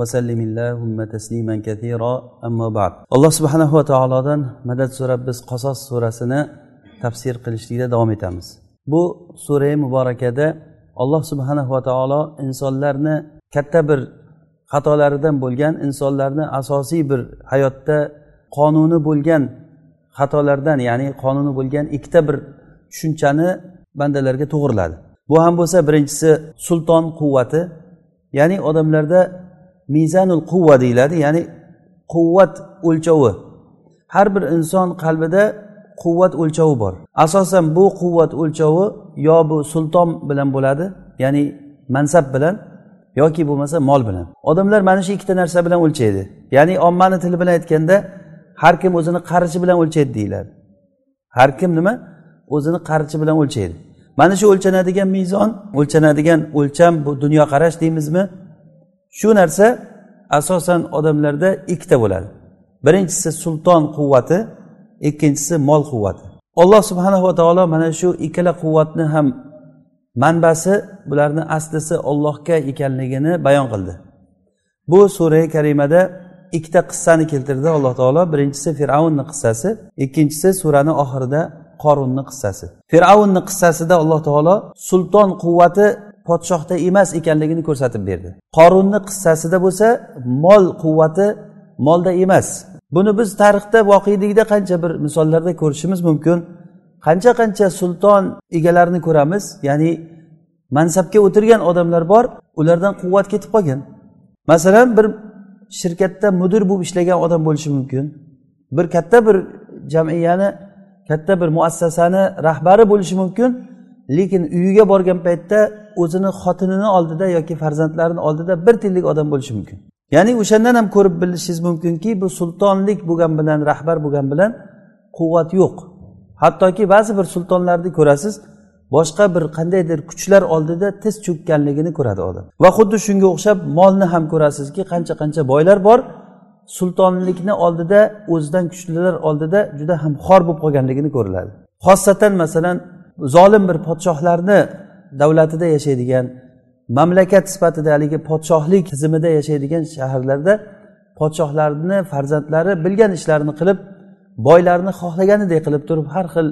vasallim illahumma tasliman kathira amma ba'd alloh subhanahu va taolodan madad so'rab biz qasos surasini tafsir qilishlikda davom etamiz. Bu sura muborakada alloh subhanahu va taolo insonlarni katta bir xatolaridan bo'lgan insonlarni asosiy bir hayotda qonuni bo'lgan xatolardan ya'ni qonuni bo'lgan ikkita bir tushunchani bandalarga to'g'riladi. Bu ham bo'lsa birinchisi sulton quvvati ya'ni odamlarda mizanul quvva deyiladi ya'ni quvvat o'lchovi. Har bir inson qalbida quvvat o'lchovi bor. Asosan bu quvvat o'lchovi yo bu sulton bilan bo'ladi ya'ni mansab bilan yoki bo'lmasa mol bilan. Odamlar mana shu ikkita narsa bilan o'lchaydi. Ya'ni ommani tili bilan aytganda har kim o'zini qarichi bilan o'lchaydi deyiladi. Har kim nima? O'zini qarichi bilan o'lchaydi. Mana shu o'lchanadigan mezon o'lchanadigan o'lcham bu dunyoqarash deymizmi? Shu narsa asosan odamlarda ikkita bo'ladi. Birinchisi sulton quvvati ikkinchisi mol quvvati. Alloh subhanahu va taolo mana shu ikkala quvvatni ham manbasi bularni aslisi ollohga ekanligini bayon qildi. Bu sura karimada ikkita qissani keltirdi alloh taolo. Birinchisi fir'avnni qissasi ikkinchisi surani oxirida qorunni qissasi. Fir'avnni qissasida alloh taolo sulton quvvati podshohda emas ekanligini ko'rsatib berdi. Qorunni qissasida bo'lsa mol quvvati molda emas. Buni biz tarixda voqelikda qancha bir misollarda ko'rishimiz mumkin. Qancha qancha sulton egalarini ko'ramiz ya'ni mansabga o'tirgan odamlar bor ulardan quvvat ketib qolgan. Masalan bir shirkatda mudir bo'lib ishlagan odam bo'lishi mumkin. Bir katta bir jamiyani katta bir muassasani rahbari bo'lishi mumkin. Lekin uyiga borgan paytda o'zini xotinini oldida yoki farzandlarini oldida bir tiyinlik odam bo'lishi mumkin. Ya'ni o'shandan ham ko'rib bilishingiz mumkinki bu sultonlik bo'lgan bilan rahbar bo'lgan bilan quvvat yo'q. Hattoki ba'zi bir sultonlarni ko'rasiz boshqa bir qandaydir kuchlar oldida tiz cho'kkanligini ko'radi odam. Va xuddi shunga o'xshab molni ham ko'rasizki qancha qancha boylar bor sultonlikni oldida o'zidan kuchlilar oldida juda ham xor bo'lib qolganligini ko'riladi. Xossatan masalan zolim bir podshohlarni davlatida yashaydigan mamlakat sifatida haligi podshohlik tizimida yashaydigan shaharlarda podshohlarni farzandlari bilgan ishlarini qilib boylarni xohlaganidek qilib turib har xil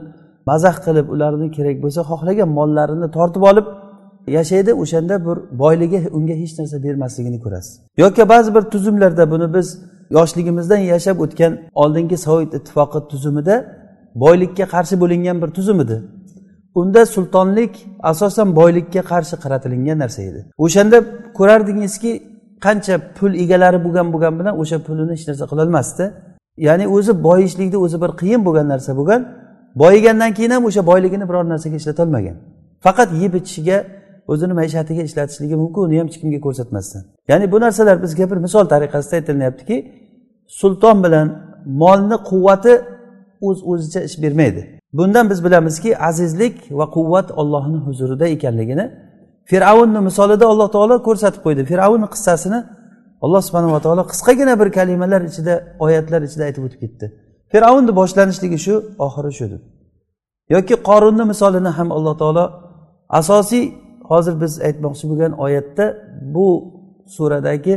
mazax qilib ularni kerak bo'lsa xohlagan mollarini tortib olib yashaydi o'shanda bir boyligi unga hech narsa bermasligini ko'rasiz. Yoki ba'zi bir tuzumlarda buni biz yoshligimizdan yashab o'tgan oldingi sovet ittifoqi tuzumida boylikka qarshi bo'lingan bir tuzum edi. Unda sultonlik asosan boylikka qarshi qaratilingan narsa edi. O'shanda ko'rardingizki qancha pul egalari bo'lgan bo'lgani bilan o'sha pulini hech narsa qilolmasdi. Ya'ni o'zi boyishlikni o'zi bir qiyin bo'lgan narsa bo'lgan boyigandan keyin ham o'sha boyligini biror narsaga ishlatolmagan faqat yeb ichishiga o'zini maishatiga ishlatishligi mumkin uni ham hech kimga ko'rsatmasdan ya'ni bu narsalar bizga bir misol tariqasida aytilyaptiki sulton bilan molni quvvati o'z o'zicha ish bermaydi. Bundan biz bilamizki azizlik va quvvat ollohni huzurida ekanligini fir'avnni misolida alloh taolo ko'rsatib qo'ydi. Fir'avnni qissasini alloh subhanava taolo qisqagina bir kalimalar ichida oyatlar ichida aytib o'tib ketdi. Fir'avnni boshlanishligi shu oxiri shu deb yoki qorunni misolini ham alloh taolo asosiy hozir biz aytmoqchi bo'lgan oyatda bu suradagi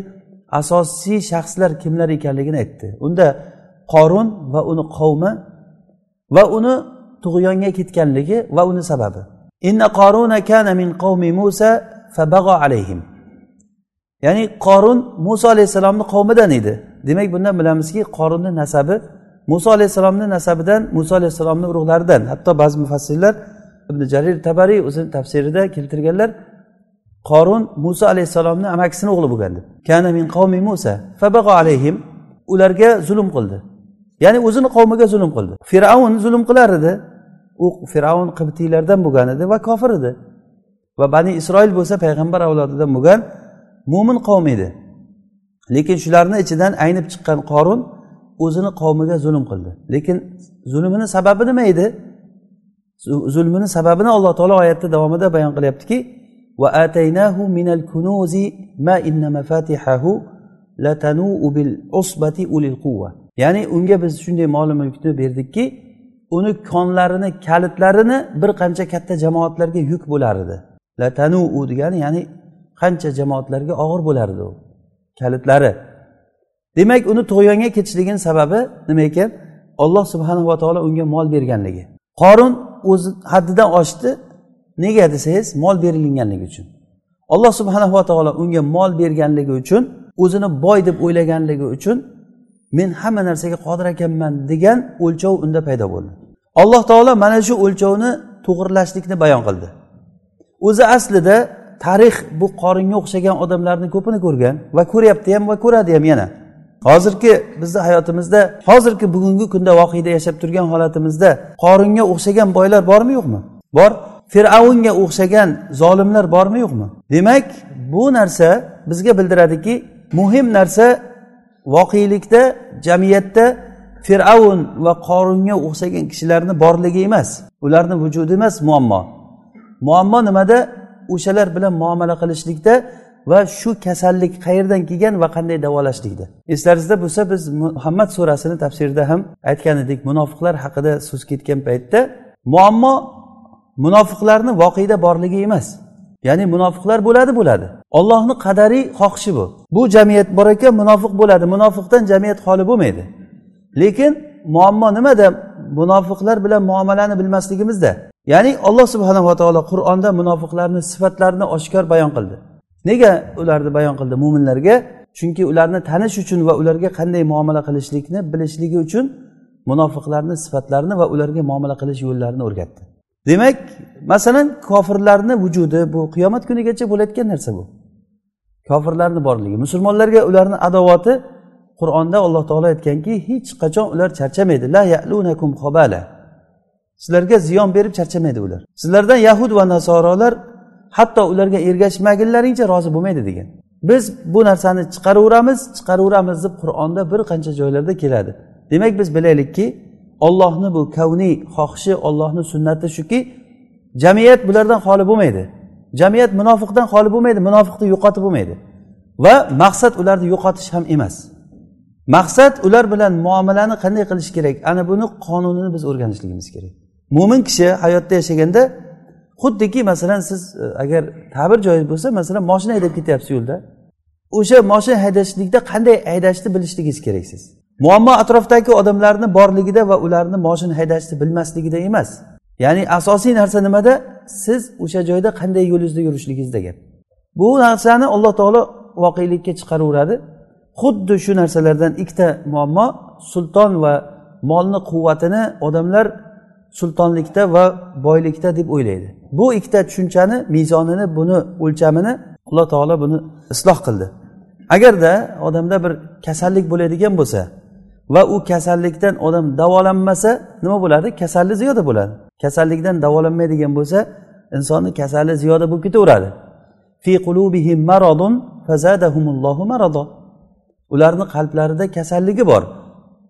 asosiy shaxslar kimlar ekanligini aytdi. Unda qorun va uni qavmi va uni tug'yonga ketganligi va uni sababi. Inna qoruna kana min qavmi musa fabag'o alayhim. Ya'ni qorun muso alayhissalomni qavmidan edi. Demak bundan bilamizki qorunni nasabi muso alayhissalomni nasabidan muso alayhissalomni urug'laridan. Hatto ba'zi mufassirlar ibn jarir tabariy o'zini tafsirida keltirganlar qorun muso alayhissalomni amakisini o'g'li bo'lgan deb kana min qavmi musa fabag'o alayhim. Ularga zulm qildi. Ya'ni o'zini qavmiga zulm qildi. Fir'avn zulm qilar edi. U fir'avn qibtiylardan bo'lgan edi va kofir edi. Va bani isroil bo'lsa payg'ambar avlodidan bo'lgan mo'min qavm edi. Lekin shularni ichidan aynib chiqqan qorun o'zini qavmiga zulm qildi. Lekin zulmini sababi nima edi? Zulmini sababini alloh taolo oyatni davomida bayon qilyaptiki va ataynahu minal kunuzi ma inna mafatihahu latanu bil usbati ulil quvva ya'ni unga biz shunday mol mulkni berdikki uni konlarini kalitlarini bir qancha katta jamoatlarga yuk bo'lar edi latanu degani ya'ni qancha jamoatlarga og'ir bo'lar edi u kalitlari. Demak uni tug'yonga ketishligini sababi nima ekan? Olloh subhanava taolo unga mol berganligi. Qorun o'zi haddidan oshdi. Nega desangiz mol berilganligi uchun. Alloh subhanava taolo unga mol berganligi uchun o'zini boy deb o'ylaganligi uchun men hamma narsaga qodir ekanman degan o'lchov unda paydo bo'ldi. Alloh taolo mana shu o'lchovni to'g'irlashlikni bayon qildi. O'zi aslida tarix bu qoringa o'xshagan odamlarni ko'pini ko'rgan va ko'ryapti ham va ko'radi ham yana. Hozirgi bizni hayotimizda hozirgi bugungi kunda voqeda yashab turgan holatimizda qoringa o'xshagan boylar bormi yo'qmi? Bor. Fir'avnga o'xshagan zolimlar bormi yo'qmi? Demak bu narsa bizga bildiradiki muhim narsa voqelikda jamiyatda fir'avn va qorunga o'xshagan kishilarni borligi emas ularni vujudi emas muammo. Muammo nimada? O'shalar bilan muomala qilishlikda va shu kasallik qayerdan kelgan va qanday davolashlikda. Eslaringizda bo'lsa biz muhammad surasini tafsirida ham aytgan edik munofiqlar haqida so'z ketgan paytda. Muammo munofiqlarni voqeda borligi emas ya'ni munofiqlar bo'ladi bo'ladi. Ollohni qadariy xohishi bu. Bu jamiyat bor ekan munofiq bo'ladi. Munofiqdan jamiyat xoli bo'lmaydi. Lekin muammo nimada? Munofiqlar bilan muomalani bilmasligimizda. Ya'ni alloh subhanava taolo qur'onda munofiqlarni sifatlarini oshkor bayon qildi. Nega ularni bayon qildi mo'minlarga chunki ularni tanish uchun va ularga qanday muomala qilishlikni bilishligi uchun munofiqlarni sifatlarini va ularga muomala qilish yo'llarini o'rgatdi. Demak masalan kofirlarni vujudi bu qiyomat kunigacha bo'layotgan narsa bu. Kofirlarni borligi musulmonlarga ularni adovati qur'onda alloh taolo aytganki hech qachon ular charchamaydi. La yalunakum xobala sizlarga ziyon berib charchamaydi ular. Sizlardan yahud va nasorolar hatto ularga ergashmagunlaringcha rozi bo'lmaydi degan. Biz bu narsani chiqaraveramiz chiqaraveramiz deb qur'onda bir qancha joylarda keladi. Demak biz bilaylikki ollohni bu kavniy xohishi ollohni sunnati shuki jamiyat bulardan xoli bo'lmaydi. Jamiyat munofiqdan xoli bo'lmaydi munofiqni yo'qotib bo'lmaydi. Va maqsad ularni yo'qotish ham emas. Maqsad ular bilan muomalani qanday qilish kerak? Ana buni qonunini biz o'rganishligimiz kerak. Mo'min kishi hayotda yashaganda xuddiki masalan siz e, agar ta'bir joiz bo'lsa masalan moshina haydab ketyapsiz yo'lda. O'sha moshina haydashlikda qanday haydashni bilishligingiz kerak siz? Muammo atrofdagi odamlarni borligida va ularni moshina haydashni bilmasligida emas. Ya'ni asosiy narsa nimada? Siz o'sha joyda qanday yo'lingizda yurishligingizda gap bu narsani alloh taolo voqelikka chiqaraveradi xuddi shu narsalardan ikkita muammo sulton va molni quvvatini odamlar sultonlikda va boylikda deb o'ylaydi. Bu ikkita tushunchani mezonini buni o'lchamini alloh taolo buni isloh qildi. Agarda odamda bir kasallik bo'ladigan bo'lsa va u kasallikdan odam davolanmasa nima bo'ladi? Kasallik ziyoda bo'ladi. Kasallikdan davolanmaydigan bo'lsa insonni kasali ziyoda bo'lib ketaveradi. Fi qulubihim maradun fazadahumullohu marado ularni qalblarida kasalligi bor.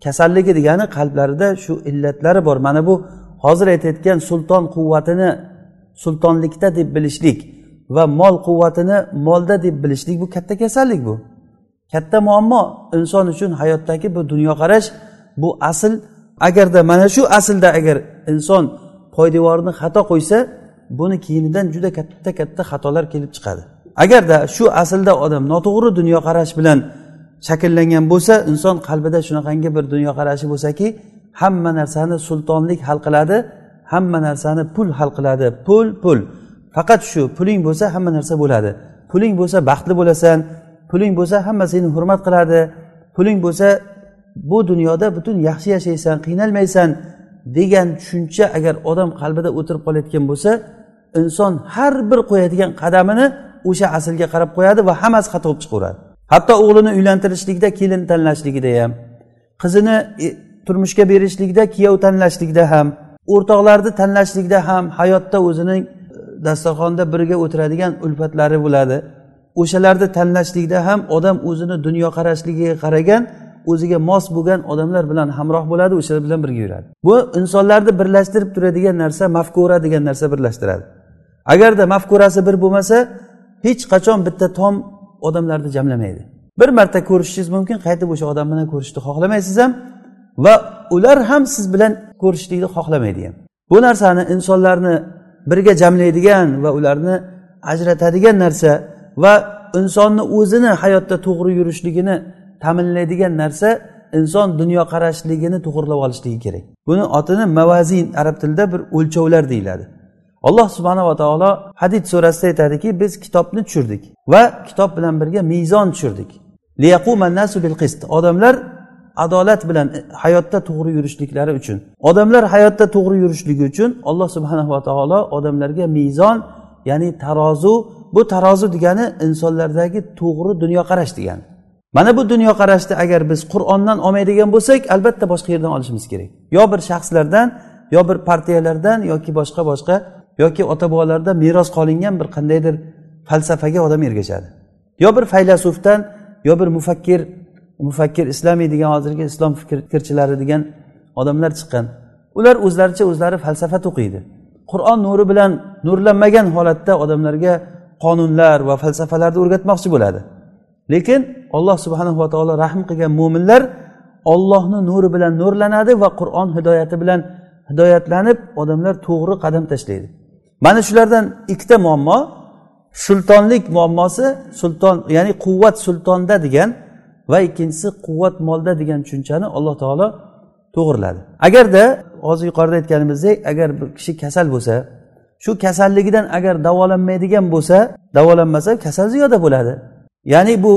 Kasalligi degani qalblarida shu illatlari bor. Mana bu hozir aytayotgan sulton quvvatini sultonlikda deb bilishlik va mol quvvatini molda deb bilishlik bu katta kasallik bu. Katta muammo inson uchun hayotdagi bu dunyoqarash bu asl. Agarda mana shu aslda agar inson poydevorini xato qo'ysa buni keyinidan juda katta katta xatolar kelib chiqadi. Agarda shu aslda odam noto'g'ri dunyoqarash bilan shakllangan bo'lsa inson qalbida shunaqangi bir dunyoqarashi bo'lsaki hamma narsani sultonlik hal qiladi hamma narsani pul hal qiladi. Pul pul. Faqat shu puling bo'lsa hamma narsa bo'ladi. Puling bo'lsa baxtli bo'lasan puling bo'lsa hamma seni hurmat qiladi puling bo'lsa bu dunyoda butun yaxshi yashaysan qiynalmaysan degan tushuncha agar odam qalbida o'tirib qolayotgan bo'lsa inson har bir qo'yadigan qadamini o'sha aslga qarab qo'yadi va hammasi xato bo'lib chiqaveradi. Hatto o'g'lini uylantirishlikda kelin tanlashligida ham qizini e, turmushga berishlikda kuyov tanlashlikda ham o'rtoqlarni tanlashlikda ham hayotda o'zining e, dasturxonda birga o'tiradigan ulfatlari bo'ladi. O'shalarni tanlashlikda ham odam o'zini dunyoqarashligiga qaragan o'ziga mos bo'lgan odamlar bilan hamroh bo'ladi o'shalar bilan birga yuradi. Bu insonlarni birlashtirib turadigan narsa mafkura degan narsa birlashtiradi. Agarda mafkurasi bir bo'lmasa hech qachon bitta tom odamlarni jamlamaydi. Bir marta ko'rishishingiz mumkin qaytib o'sha odam bilan ko'rishishni xohlamaysiz ham va ular ham siz bilan ko'rishlikni xohlamaydi ham. Bu narsani insonlarni birga jamlaydigan va ularni ajratadigan narsa va insonni o'zini hayotda to'g'ri yurishligini ta'minlaydigan narsa inson dunyoqarashligini to'g'irlab olishligi kerak. Buni otini mavazin arab tilida bir o'lchovlar deyiladi. Alloh subhanava taolo hadid surasida aytadiki biz kitobni tushirdik va kitob bilan birga mezon tushirdik. Odamlar adolat bilan hayotda to'g'ri yurishliklari uchun odamlar hayotda to'g'ri yurishligi uchun alloh subhanava taolo odamlarga mezon ya'ni tarozu bu tarozi degani insonlardagi to'g'ri dunyoqarash degani. Mana bu dunyoqarashni agar biz qur'ondan olmaydigan bo'lsak albatta boshqa yerdan olishimiz kerak. Yo bir shaxslardan yo bir partiyalardan yoki boshqa boshqa yoki ota bobolardan meros qolingan bir qandaydir falsafaga odam ergashadi. Yo bir faylasufdan yo bir mufakkir mufakkir islomiy degan hozirgi islom fikrchilari degan odamlar chiqqan. Ular o'zlaricha o'zlari falsafa o'qiydi qur'on nuri bilan nurlanmagan holatda odamlarga qonunlar va falsafalarni o'rgatmoqchi bo'ladi. Lekin alloh subhanahu va taolo rahm qilgan mo'minlar ollohni nuri bilan nurlanadi va qur'on hidoyati bilan hidoyatlanib odamlar to'g'ri qadam tashlaydi. Mana shulardan ikkita muammo sultonlik muammosi sulton ya'ni quvvat sultonda degan va ikkinchisi quvvat molda degan tushunchani alloh taolo to'g'irladi. Agarda hozir yuqorida aytganimizdek agar bir kishi kasal bo'lsa shu kasalligidan agar davolanmaydigan bo'lsa davolanmasa kasal ziyoda bo'ladi. Ya'ni bu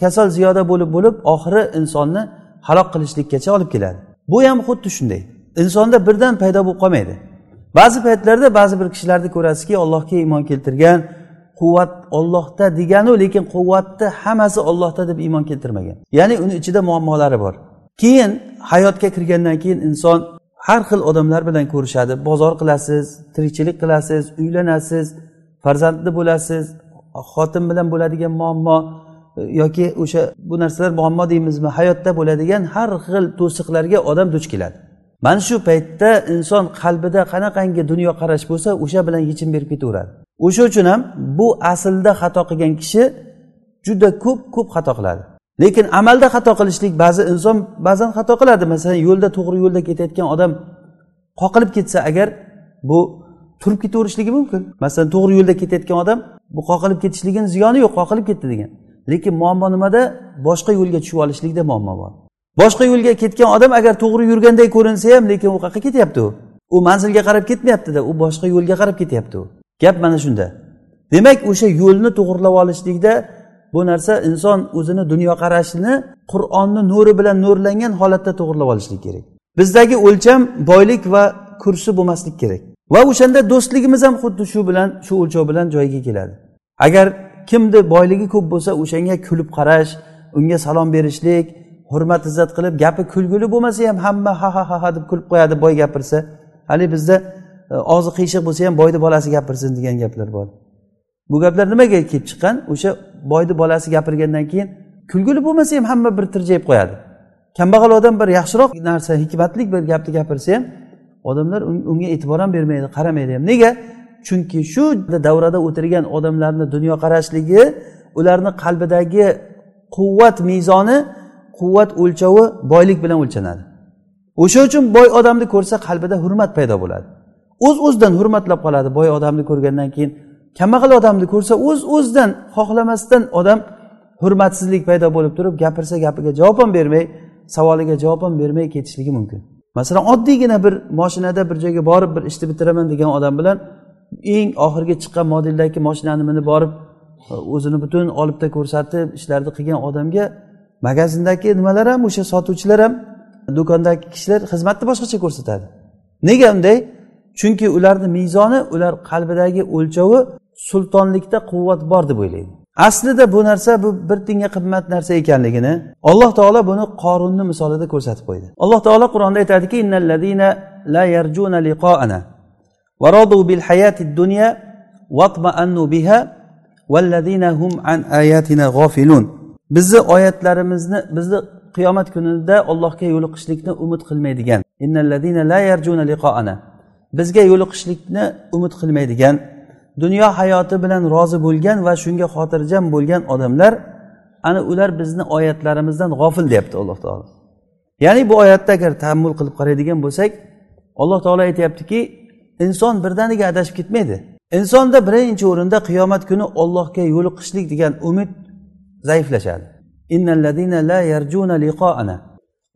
kasal ziyoda bo'lib bo'lib oxiri insonni halok qilishlikkacha olib keladi. Bu ham xuddi shunday. Insonda birdan paydo bo'lib qolmaydi. Ba'zi paytlarda ba'zi bir kishilarni ko'rasizki allohga iymon keltirgan quvvat ollohda deganu lekin quvvatni hammasi ollohda deb iymon keltirmagan. Ya'ni uni ichida muammolari bor. Keyin hayotga kirgandan keyin inson har xil odamlar bilan ko'rishadi. Bozor qilasiz tirikchilik qilasiz uylanasiz farzandli bo'lasiz xotin bilan bo'ladigan muammo e, yoki o'sha bu narsalar muammo deymizmi? Hayotda bo'ladigan har xil to'siqlarga odam duch keladi. Mana shu paytda inson qalbida qanaqangi dunyoqarash bo'lsa o'sha bilan yechim berib ketaveradi. O'sha uchun ham bu aslda xato qilgan kishi juda ko'p ko'p xato qiladi. Lekin amalda xato qilishlik ba'zi inson ba'zan xato qiladi. Masalan yo'lda to'g'ri yo'lda ketayotgan odam qoqilib ketsa agar bu turib ketaverishligi mumkin. Masalan to'g'ri yo'lda ketayotgan odam bu qoqilib ketishligini ziyoni yo'q qoqilib ketdi degan. Lekin muammo nimada? Boshqa yo'lga tushib olishlikda muammo bor. Boshqa yo'lga ketgan odam agar to'g'ri yurganday ko'rinsa ham lekin u qayerqa ketyapti u u manzilga qarab ketmayaptida u boshqa yo'lga qarab ketyapti u gap mana shunda. Demak o'sha yo'lni to'g'irlab olishlikda bu narsa inson o'zini dunyoqarashini qur'onni nuri bilan nurlangan holatda to'g'irlab olishlik kerak. Bizdagi o'lcham boylik va kursi bo'lmaslik kerak. Va o'shanda do'stligimiz ham xuddi shu bilan shu o'lchov bilan joyiga keladi. Agar kimni boyligi ko'p bo'lsa o'shanga kulib qarash unga salom berishlik hurmat izzat qilib gapi kulgili bo'lmasa ham hamma ha ha ha ha deb kulib qo'yadi boy gapirsa. Haligi bizda e, og'zi qiyshiq bo'lsa ham boyni bolasi gapirsin degan gaplar bor. Bu gaplar nimaga kelib chiqqan? O'sha boyni bolasi gapirgandan keyin kulgili bo'lmasa ham hamma bir tirjayib qo'yadi. Kambag'al odam bir yaxshiroq narsa hikmatli bir gapni gapirsa ham odamlar unga e'tibor ham bermaydi qaramaydi ham. Nega? Chunki shu davrada o'tirgan odamlarni dunyoqarashligi ularni qalbidagi quvvat mezoni quvvat o'lchovi boylik bilan o'lchanadi. O'sha uchun boy odamni ko'rsa qalbida hurmat paydo bo'ladi. O'z uz o'zidan hurmatlab qoladi boy odamni ko'rgandan keyin. Kambag'al odamni ko'rsa o'z uz o'zidan xohlamasdan odam hurmatsizlik paydo bo'lib turib gapirsa gapiga javob ham bermay savoliga javob ham bermay ketishligi mumkin. Masalan oddiygina bir moshinada bir joyga borib bir ishni bitiraman degan odam bilan eng oxirgi chiqqan modeldagi moshinani minib borib o'zini butun olibda ko'rsatib ishlarni qilgan odamga magazindagi nimalar ham o'sha sotuvchilar ham do'kondagi kishilar xizmatni boshqacha ko'rsatadi nega unday chunki ularni mezoni ular qalbidagi o'lchovi sultonlikda quvvat bor deb o'ylaydi aslida bu narsa bu bir tiyinga qimmat narsa ekanligini alloh taolo buni qorunni misolida ko'rsatib qo'ydi alloh taolo qur'onda aytadiki la yarjuna liqoana ورضوا بالحياة الدنيا واطمأنوا بها والذين هم عن آياتنا غافلون bizni oyatlarimizni bizni qiyomat kunida ollohga yo'liqishlikni umid qilmaydigan. Bizga yo'liqishlikni umid qilmaydigan dunyo hayoti bilan rozi bo'lgan va shunga xotirjam bo'lgan odamlar ana ular bizni oyatlarimizdan g'ofil deyapti alloh taolo. Ya'ni bu oyatda agar taammul qilib qaraydigan bo'lsak alloh taolo aytyaptiki inson birdaniga adashib ketmaydi. Insonda birinchi o'rinda qiyomat kuni ollohga yo'liqishlik degan umid zaiflashadi.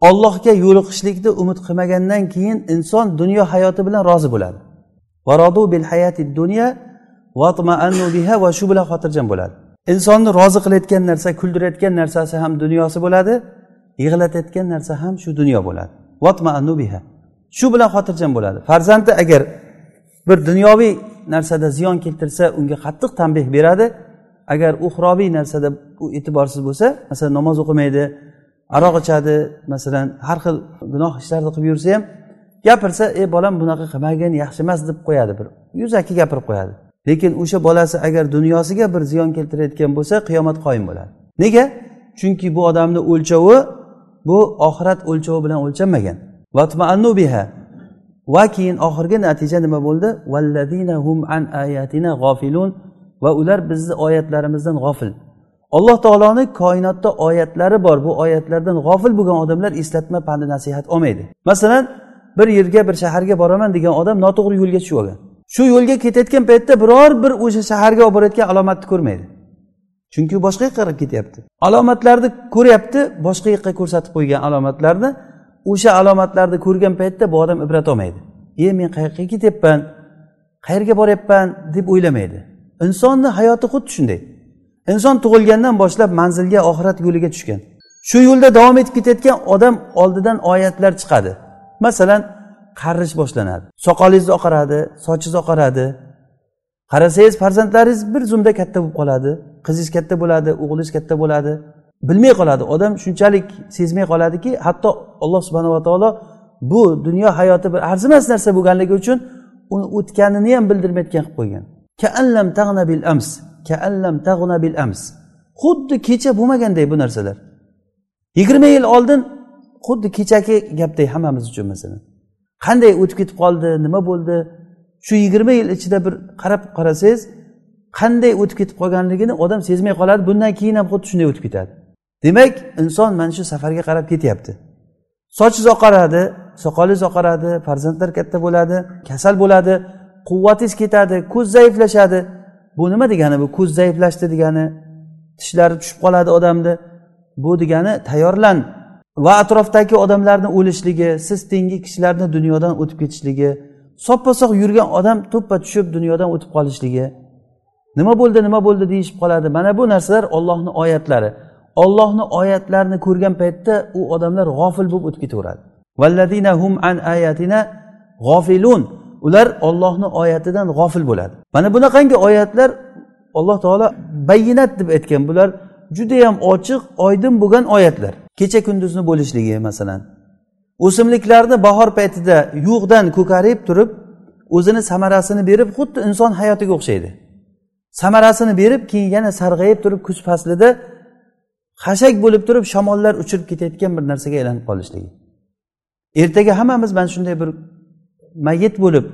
Ollohga yo'liqishlikni umid qilmagandan keyin inson dunyo hayoti bilan rozi bo'ladi. Va shu bilan xotirjam bo'ladi. Insonni rozi qilayotgan narsa kuldirayotgan narsasi ham dunyosi bo'ladi yig'latayotgan narsa ham shu dunyo bo'ladi. Biha. Shu bilan xotirjam bo'ladi. Farzandi agar bir dunyoviy narsada ziyon keltirsa unga qattiq tanbeh beradi. Agar uxroviy narsada u e'tiborsiz bo'lsa masalan namoz o'qimaydi aroq ichadi masalan har xil gunoh ishlarni qilib yursa ham gapirsa ey bolam bunaqa qilmagin yaxshi emas deb qo'yadi bir. Yuzaki gapirib qo'yadi. Lekin o'sha bolasi agar dunyosiga bir ziyon keltirayotgan bo'lsa qiyomat qoyim bo'ladi. Nega? Chunki bu odamni o'lchovi bu oxirat o'lchovi bilan o'lchanmagan. Va keyin oxirgi natija nima bo'ldi? Va ular bizni oyatlarimizdan g'ofil alloh taoloni koinotda oyatlari bor. Bu oyatlardan g'ofil bo'lgan odamlar eslatma pandi nasihat olmaydi. Masalan bir yerga bir shaharga boraman degan odam noto'g'ri yo'lga tushib olgan. Shu yo'lga ketayotgan paytda biror bir o'sha shaharga olib borayotgan alomatni ko'rmaydi. Chunki boshqa yoqqa qarab ketyapti. Alomatlarni ko'ryapti boshqa yoqqa ko'rsatib qo'ygan alomatlarni. O'sha alomatlarni ko'rgan paytda bu odam ibrat olmaydi. E men qayerga ketyapman? Qayerga boryapman? deb o'ylamaydi. Insonni hayoti xuddi shunday. Inson tug'ilgandan boshlab manzilga oxirat yo'liga tushgan. Shu yo'lda davom etib ketayotgan odam oldidan oyatlar chiqadi. Masalan qarish boshlanadi soqolingiz oqaradi sochingiz oqaradi. Qarasangiz farzandlaringiz bir zumda katta bo'lib qoladi qizingiz katta bo'ladi o'g'lingiz katta bo'ladi. Bilmay qoladi. Odam shunchalik sezmay qoladiki hatto alloh subhanava taolo bu dunyo hayoti bir arzimas narsa bo'lganligi uchun uni o'tganini ham bildirmayotgan qilib qo'ygan. Kaallam tag'na bil ams. Xuddi kecha bo'lmaganday bu narsalar. Yigirma yil oldin xuddi kechagi gapdek hammamiz uchun masalan. Qanday o'tib ketib qoldi nima bo'ldi? Shu yigirma yil ichida bir qarab qarasangiz qanday o'tib ketib qolganligini odam sezmay qoladi bundan keyin ham xuddi shunday o'tib ketadi. Demak inson mana shu safarga qarab ketyapti. Sochingiz oqaradi soqolingiz oqaradi farzandlar katta bo'ladi kasal bo'ladi quvvatingiz ketadi ko'z zaiflashadi. Bu nima degani? Bu ko'z zaiflashdi degani tishlari tushib qoladi odamni bu degani tayyorlan. Va atrofdagi odamlarni o'lishligi siz tengi kishilarni dunyodan o'tib ketishligi soppa sog' yurgan odam to'ppa tushib dunyodan o'tib qolishligi. Nima bo'ldi nima bo'ldi deyishib qoladi. Mana bu narsalar ollohni oyatlari. Ollohni oyatlarini ko'rgan paytda u odamlar g'ofil bo'lib o'tib ketaveradi. G'ofilun. Ular ollohni oyatidan g'ofil bo'ladi. Mana bunaqangi oyatlar alloh taolo bayinat deb aytgan. Bular judayam ochiq oydin bo'lgan oyatlar. Kecha kunduzni bo'lishligi masalan. O'simliklarni bahor paytida yo'qdan ko'karib turib o'zini samarasini berib xuddi inson hayotiga o'xshaydi. Samarasini berib keyin yana sarg'ayib turib kuz faslida xashak bo'lib turib shamollar uchirib ketayotgan bir narsaga aylanib qolishligi. Ertaga hammamiz mana shunday bir mayit bo'lib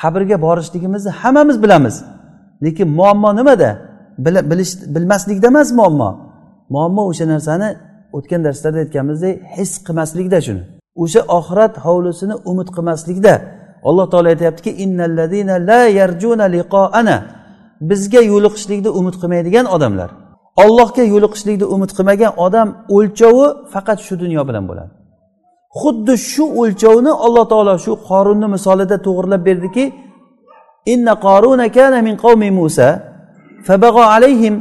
qabrga borishligimizni hammamiz bilamiz. Lekin muammo nimada? Bilish bilmaslikda emas muammo. Muammo o'sha narsani o'tgan darslarda aytganimizdek his qilmaslikda shuni. O'sha oxirat hovlisini umid qilmaslikda. Alloh taolo aytyaptiki bizga yo'liqishlikni umid qilmaydigan odamlar. Ollohga yo'liqishlikni umid qilmagan odam o'lchovi faqat shu dunyo bilan bo'ladi. xuddi shu o'lchovni alloh taolo shu qorunni misolida to'g'irlab berdiki inna qoruna kana min qavmi musa fabag'a alayhim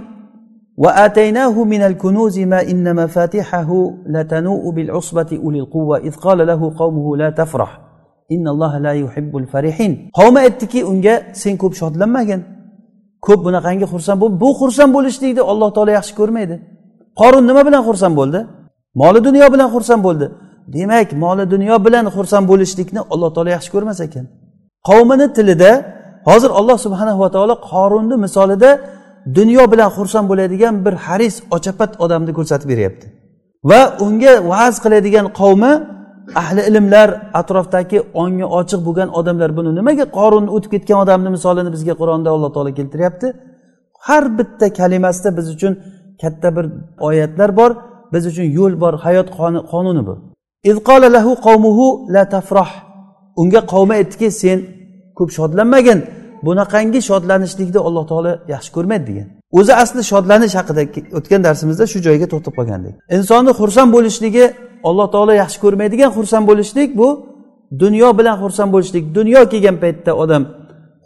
وآتيناه من الكنوز ما إن مفاتحه لتنوء بالعصبة أولي القوة إذ قال له قومه لا تفرح إن الله لا يحب الفرحين qavmi aytdiki unga sen ko'p shodlanmagin ko'p bunaqangi xursand bo'l bu xursand bo'lishlikni alloh taolo yaxshi ko'rmaydi qorun nima bilan xursand bo'ldi moli dunyo bilan xursand bo'ldi Demak moli dunyo bilan xursand bo'lishlikni alloh taolo yaxshi ko'rmas ekan. Qavmini tilida hozir alloh subhanahu va taolo qorunni misolida dunyo bilan xursand bo'ladigan bir haris ochapat odamni ko'rsatib beryapti. Va unga va'z qiladigan qavmi ahli ilmlar atrofdagi ongi ochiq bo'lgan odamlar buni nimaga qorun o'tib ketgan odamni misolini bizga qur'onda alloh taolo keltiryapti? Har bitta kalimasida biz uchun katta bir oyatlar bor biz uchun yo'l bor hayot qonuni bu. Lahu la tafroh unga qavmi aytdiki sen ko'p shodlanmagin. Bunaqangi shodlanishlikni alloh taolo yaxshi ko'rmaydi degan. O'zi asli shodlanish haqida o'tgan darsimizda shu joyga to'xtab qolgandik. Insonni xursand bo'lishligi alloh taolo yaxshi ko'rmaydigan xursand bo'lishlik bu dunyo bilan xursand bo'lishlik. Dunyo kelgan paytda odam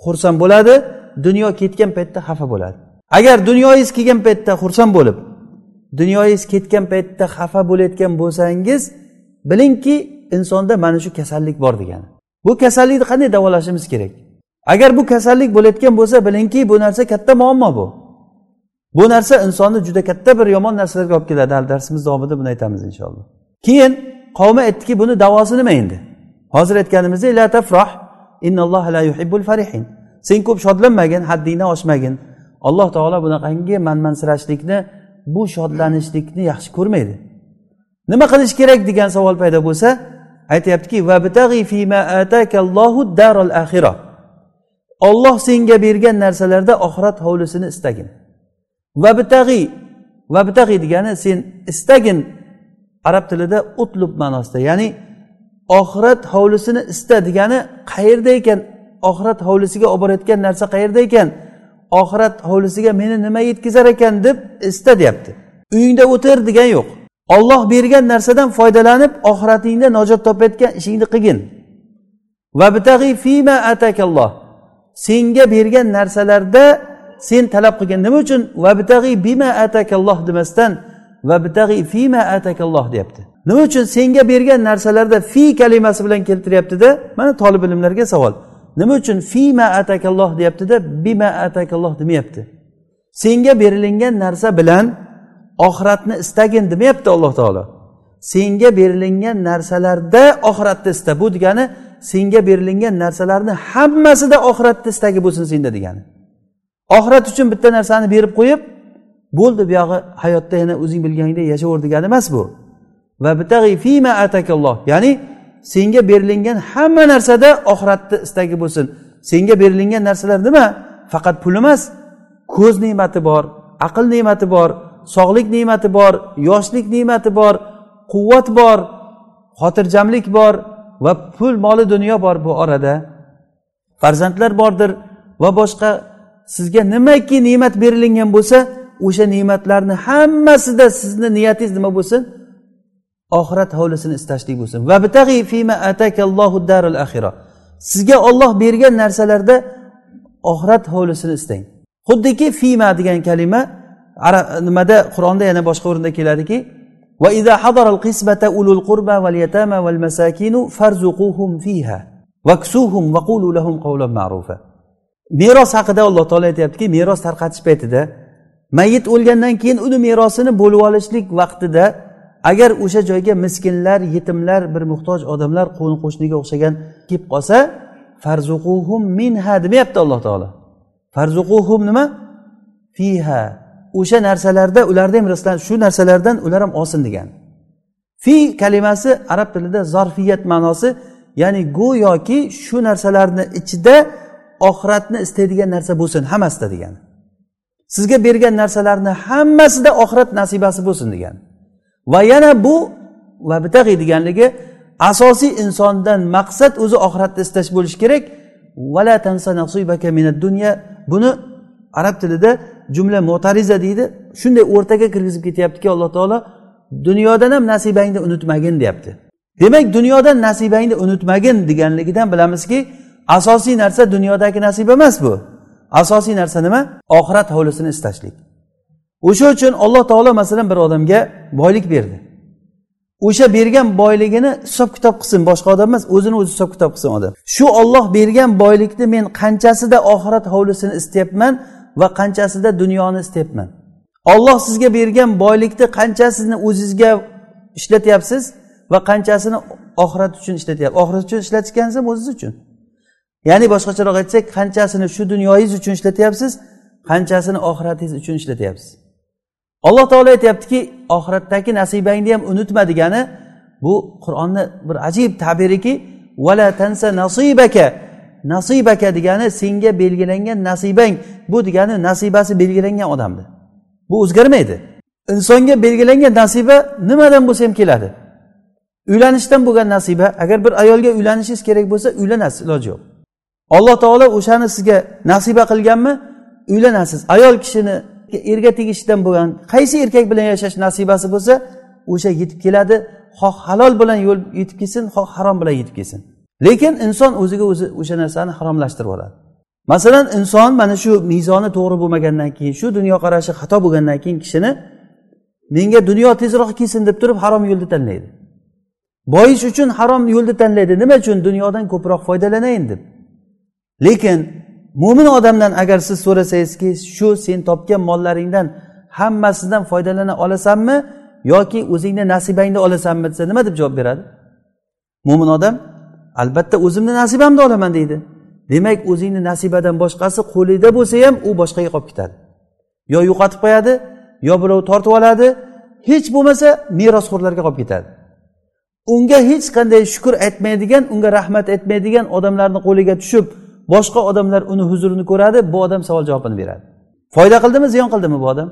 xursand bo'ladi dunyo ketgan paytda xafa bo'ladi. Agar dunyoyingiz kelgan paytda xursand bo'lib dunyoyingiz ketgan paytda xafa bo'layotgan bo'lsangiz bilingki insonda mana shu kasallik bor degani. Bu kasallikni qanday davolashimiz kerak? Agar bu kasallik bo'layotgan bo'lsa bilingki bu narsa katta muammo bu. Bu narsa insonni juda katta bir yomon narsalarga olib keladi. Hali darsimiz davomida buni aytamiz inshaalloh. Keyin qavmi aytdiki buni davosi nima endi. Hozir aytganimizdek la tafroh la yuhibbul farihin. Sen ko'p shodlanmagin haddingdan oshmagin. Alloh taolo bunaqangi manmansirashlikni bu shodlanishlikni yaxshi ko'rmaydi. Nima qilish kerak degan savol paydo bo'lsa aytyaptiki olloh senga bergan narsalarda oxirat hovlisini istagin. Vabtag'iy vabtag'iy degani sen istagin arab tilida utlub ma'nosida ya'ni oxirat hovlisini ista degani qayerda ekan? Oxirat hovlisiga olib borayotgan narsa qayerda ekan? Oxirat hovlisiga meni nima yetkazar ekan deb ista deyapti. Uyingda o'tir degani yo'q. Olloh bergan narsadan foydalanib oxiratingda najot topayotgan ishingni qilgin fima atakalloh. Senga bergan narsalarda sen talab qilgin nima uchun? Vabtag'i bima atakalloh demasdan vabtag'i fima atakalloh deyapti. Nima uchun senga bergan narsalarda fi kalimasi bilan keltiryaptida mana tolib ilmlarga savol. Nima uchun fima atakalloh deyaptida bima atakalloh demayapti. Senga berilingan narsa bilan oxiratni istagin demayapti alloh taolo. Senga berilingan narsalarda oxiratni ista bu degani senga berilingan narsalarni hammasida oxiratni istagi bo'lsin senda degani. Oxirat uchun bitta narsani berib qo'yib bo'ldi buyog'i hayotda yana o'zing bilganingdek yashaver degani emas bu. Va fima atakalloh ya'ni senga berilingan hamma narsada oxiratni istagi bo'lsin. Senga berilingan narsalar nima? Faqat pul emas ko'z ne'mati bor aql ne'mati bor sog'lik ne'mati bor yoshlik ne'mati bor quvvat bor xotirjamlik bor va pul moli dunyo bor bu orada. Farzandlar bordir va boshqa sizga nimaki ne'mat berilingan bo'lsa o'sha ne'matlarni hammasida sizni niyatingiz nima bo'lsin? Oxirat hovlisini istashlik bo'lsin. Sizga olloh bergan narsalarda oxirat hovlisini istang xuddiki fima degan kalima nimada qur'onda yana boshqa o'rinda keladiki وإذا حضر القسمة أولو القربى واليتامى والمساكين فارزقوهم فيها واكسوهم وقولوا لهم قولا معروفا meros haqida alloh taolo aytyaptiki meros tarqatish paytida mayit o'lgandan keyin uni merosini bo'lib olishlik vaqtida agar o'sha joyga miskinlar yetimlar bir muhtoj odamlar qo'ni qo'shniga o'xshagan kelib qolsa farzuquhum minha demayapti alloh taolo farzuquhum nima fiha O'sha narsalarda ularni ham rizqlan shu narsalardan ular ham olsin degan. Fi kalimasi arab tilida zorfiyat ma'nosi ya'ni go'yoki shu narsalarni ichida oxiratni istaydigan narsa bo'lsin hammasida degani sizga bergan narsalarni hammasida oxirat nasibasi bo'lsin degan. Va yana bu va bitag'i deganligi asosiy insondan maqsad o'zi oxiratni istash bo'lishi kerak. Vala tansa buni arab tilida jumla mo'tariza deydi. Shunday o'rtaga kirgizib ketyaptiki alloh taolo dunyodan ham nasibangni unutmagin deyapti. Demak dunyodan nasibangni unutmagin deganligidan bilamizki asosiy narsa dunyodagi nasib emas bu. Asosiy narsa nima? Oxirat hovlisini istashlik. O'sha uchun alloh taolo masalan bir odamga boylik berdi. O'sha bergan boyligini hisob kitob qilsin boshqa odam emas o'zini o'zi hisob kitob qilsin odam. Shu olloh bergan boylikni men qanchasida oxirat hovlisini istayapman va qanchasida dunyoni istayapman. Olloh sizga bergan boylikni qanchasini o'zizga ishlatyapsiz va qanchasini oxirat uchun ishlatyapsiz? Oxirat uchun ishlatishgansiz o'ziz uchun? Ya'ni boshqacharoq aytsak qanchasini shu dunyoyingiz uchun ishlatyapsiz qanchasini oxiratingiz uchun ishlatyapsiz? Alloh taolo aytyaptiki oxiratdagi nasibangni ham unutma degani bu qur'onni bir ajib tabiriki vala tansa nasibaka nasibaka degani senga belgilangan nasibang. Bu degani nasibasi belgilangan odamni. Bu o'zgarmaydi. Insonga belgilangan nasiba nimadan bo'lsa ham keladi. Uylanishdan bo'lgan nasiba agar bir ayolga uylanishingiz kerak bo'lsa uylanasiz iloji yo'q. Alloh taolo o'shani sizga nasiba qilganmi? Uylanasiz. Ayol kishini erga tegishidan bo'lgan qaysi erkak bilan yashash nasibasi bo'lsa o'sha yetib keladi. Xoh halol bilan yo'l yetib kelsin xoh harom bilan yetib kelsin. Lekin inson o'ziga o'zi o'sha narsani haromlashtirib oladi. Masalan inson mana shu mezoni to'g'ri bo'lmagandan keyin shu dunyoqarashi xato bo'lgandan keyin kishini menga dunyo tezroq kelsin deb turib harom yo'lni tanlaydi. Boyish uchun harom yo'lni tanlaydi. Nima uchun? Dunyodan ko'proq foydalanayin deb. Lekin mo'min odamdan agar siz so'rasangizki shu sen topgan mollaringdan hammasidan foydalana olasanmi yoki o'zingni nasibangni olasanmi desa nima deb javob beradi? Mo'min odam albatta o'zimni nasibamni olaman deydi. Demak o'zingni nasibadan boshqasi qo'lida bo'lsa ham u boshqaga qolib ketadi. Yo yo'qotib qo'yadi yo birov tortib oladi hech bo'lmasa merosxo'rlarga qolib ketadi. Unga hech qanday shukur aytmaydigan unga rahmat aytmaydigan odamlarni qo'liga tushib boshqa odamlar uni huzurini ko'radi bu odam savol javobini beradi. Foyda qildimi ziyon qildimi bu odam?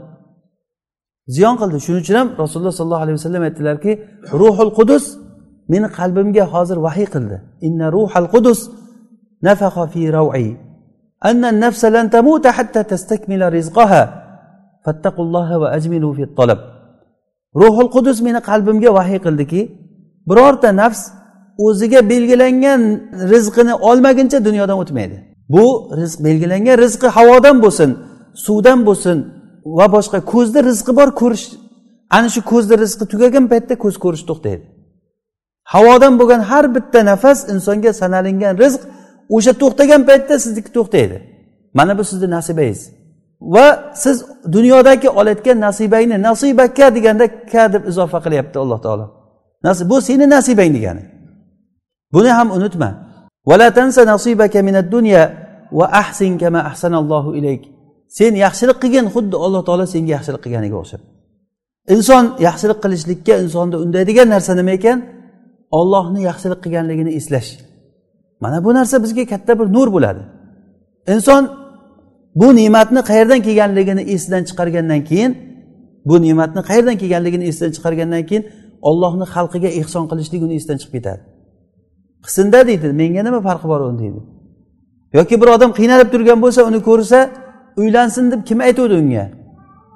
Ziyon qildi. Shuning uchun ham rasululloh sollallohu alayhi vasallam aytdilarki ruhul qudus meni qalbimga hozir vahiy qildi. Inna ruhal qudus nafaha fi rav'i anna nafsa lan tamuta hatta tastakmila rizqaha. Fattaqulloha va ajmilu fi talab. Ruhul qudus meni qalbimga vahiy qildiki birorta nafs o'ziga belgilangan rizqini olmaguncha dunyodan o'tmaydi. Bu rizq belgilangan rizqi havodan bo'lsin suvdan bo'lsin va boshqa ko'zda rizqi bor ko'rish ana shu ko'zda rizqi tugagan paytda ko'z ko'rish to'xtaydi. Havodan bo'lgan har bitta nafas insonga sanalingan rizq o'sha to'xtagan paytda sizniki to'xtaydi. Mana bu sizni nasibangiz. Va siz dunyodagi olayotgan nasibangni nasibaka deganda ka deb izofa qilyapti alloh taolo. Bu seni nasibang degani. Buni ham unutma. Sen yaxshilik qilgin xuddi alloh taolo senga yaxshilik qilganiga o'xshab. Inson yaxshilik qilishlikka insonni undaydigan narsa nima ekan? Ollohni yaxshilik qilganligini eslash. Mana bu narsa bizga katta bir nur bo'ladi. Inson bu ne'matni qayerdan kelganligini esidan chiqargandan keyin bu ne'matni qayerdan kelganligini esidan chiqargandan keyin ollohni xalqiga ehson qilishlik uni esidan chiqib ketadi. Qilsinda deydi menga nima farqi bor uni deydi. Yoki bir odam qiynalib turgan bo'lsa uni ko'rsa uylansin deb kim aytuvdi unga?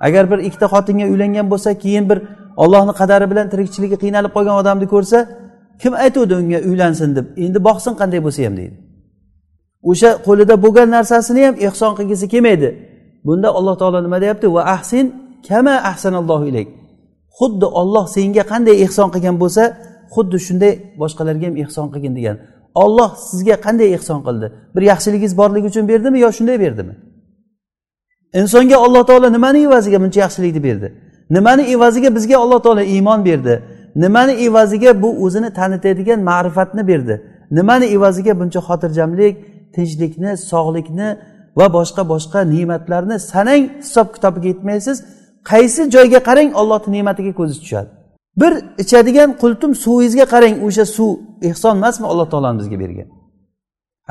Agar bir ikkita xotinga uylangan bo'lsa keyin bir ollohni qadari bilan tirikchiligi qiynalib qolgan odamni ko'rsa kim aytuvdi unga uylansin deb? Endi boqsin qanday bo'lsa ham deydi. O'sha qo'lida bo'lgan narsasini ham ehson qilgisi kelmaydi. Bunda alloh taolo nima deyapti? Va ahsin kama ahsanallohu ilayk. Xuddi olloh senga qanday ehson qilgan bo'lsa xuddi shunday boshqalarga ham ehson qilgin degan. Olloh sizga qanday ehson qildi? Bir yaxshiligingiz borligi uchun berdimi yo shunday berdimi? Insonga alloh taolo nimani evaziga buncha yaxshilikni berdi? Nimani evaziga bizga alloh taolo iymon berdi? Nimani evaziga bu o'zini tanitadigan ma'rifatni berdi? Nimani evaziga buncha xotirjamlik tinchlikni sog'likni va boshqa boshqa ne'matlarni sanang hisob kitobiga yetmaysiz qaysi joyga qarang ollohni ne'matiga ko'zingiz tushadi. Bir ichadigan qultum suvingizga qarang o'sha suv ehson emasmi alloh taoloni bizga bergan?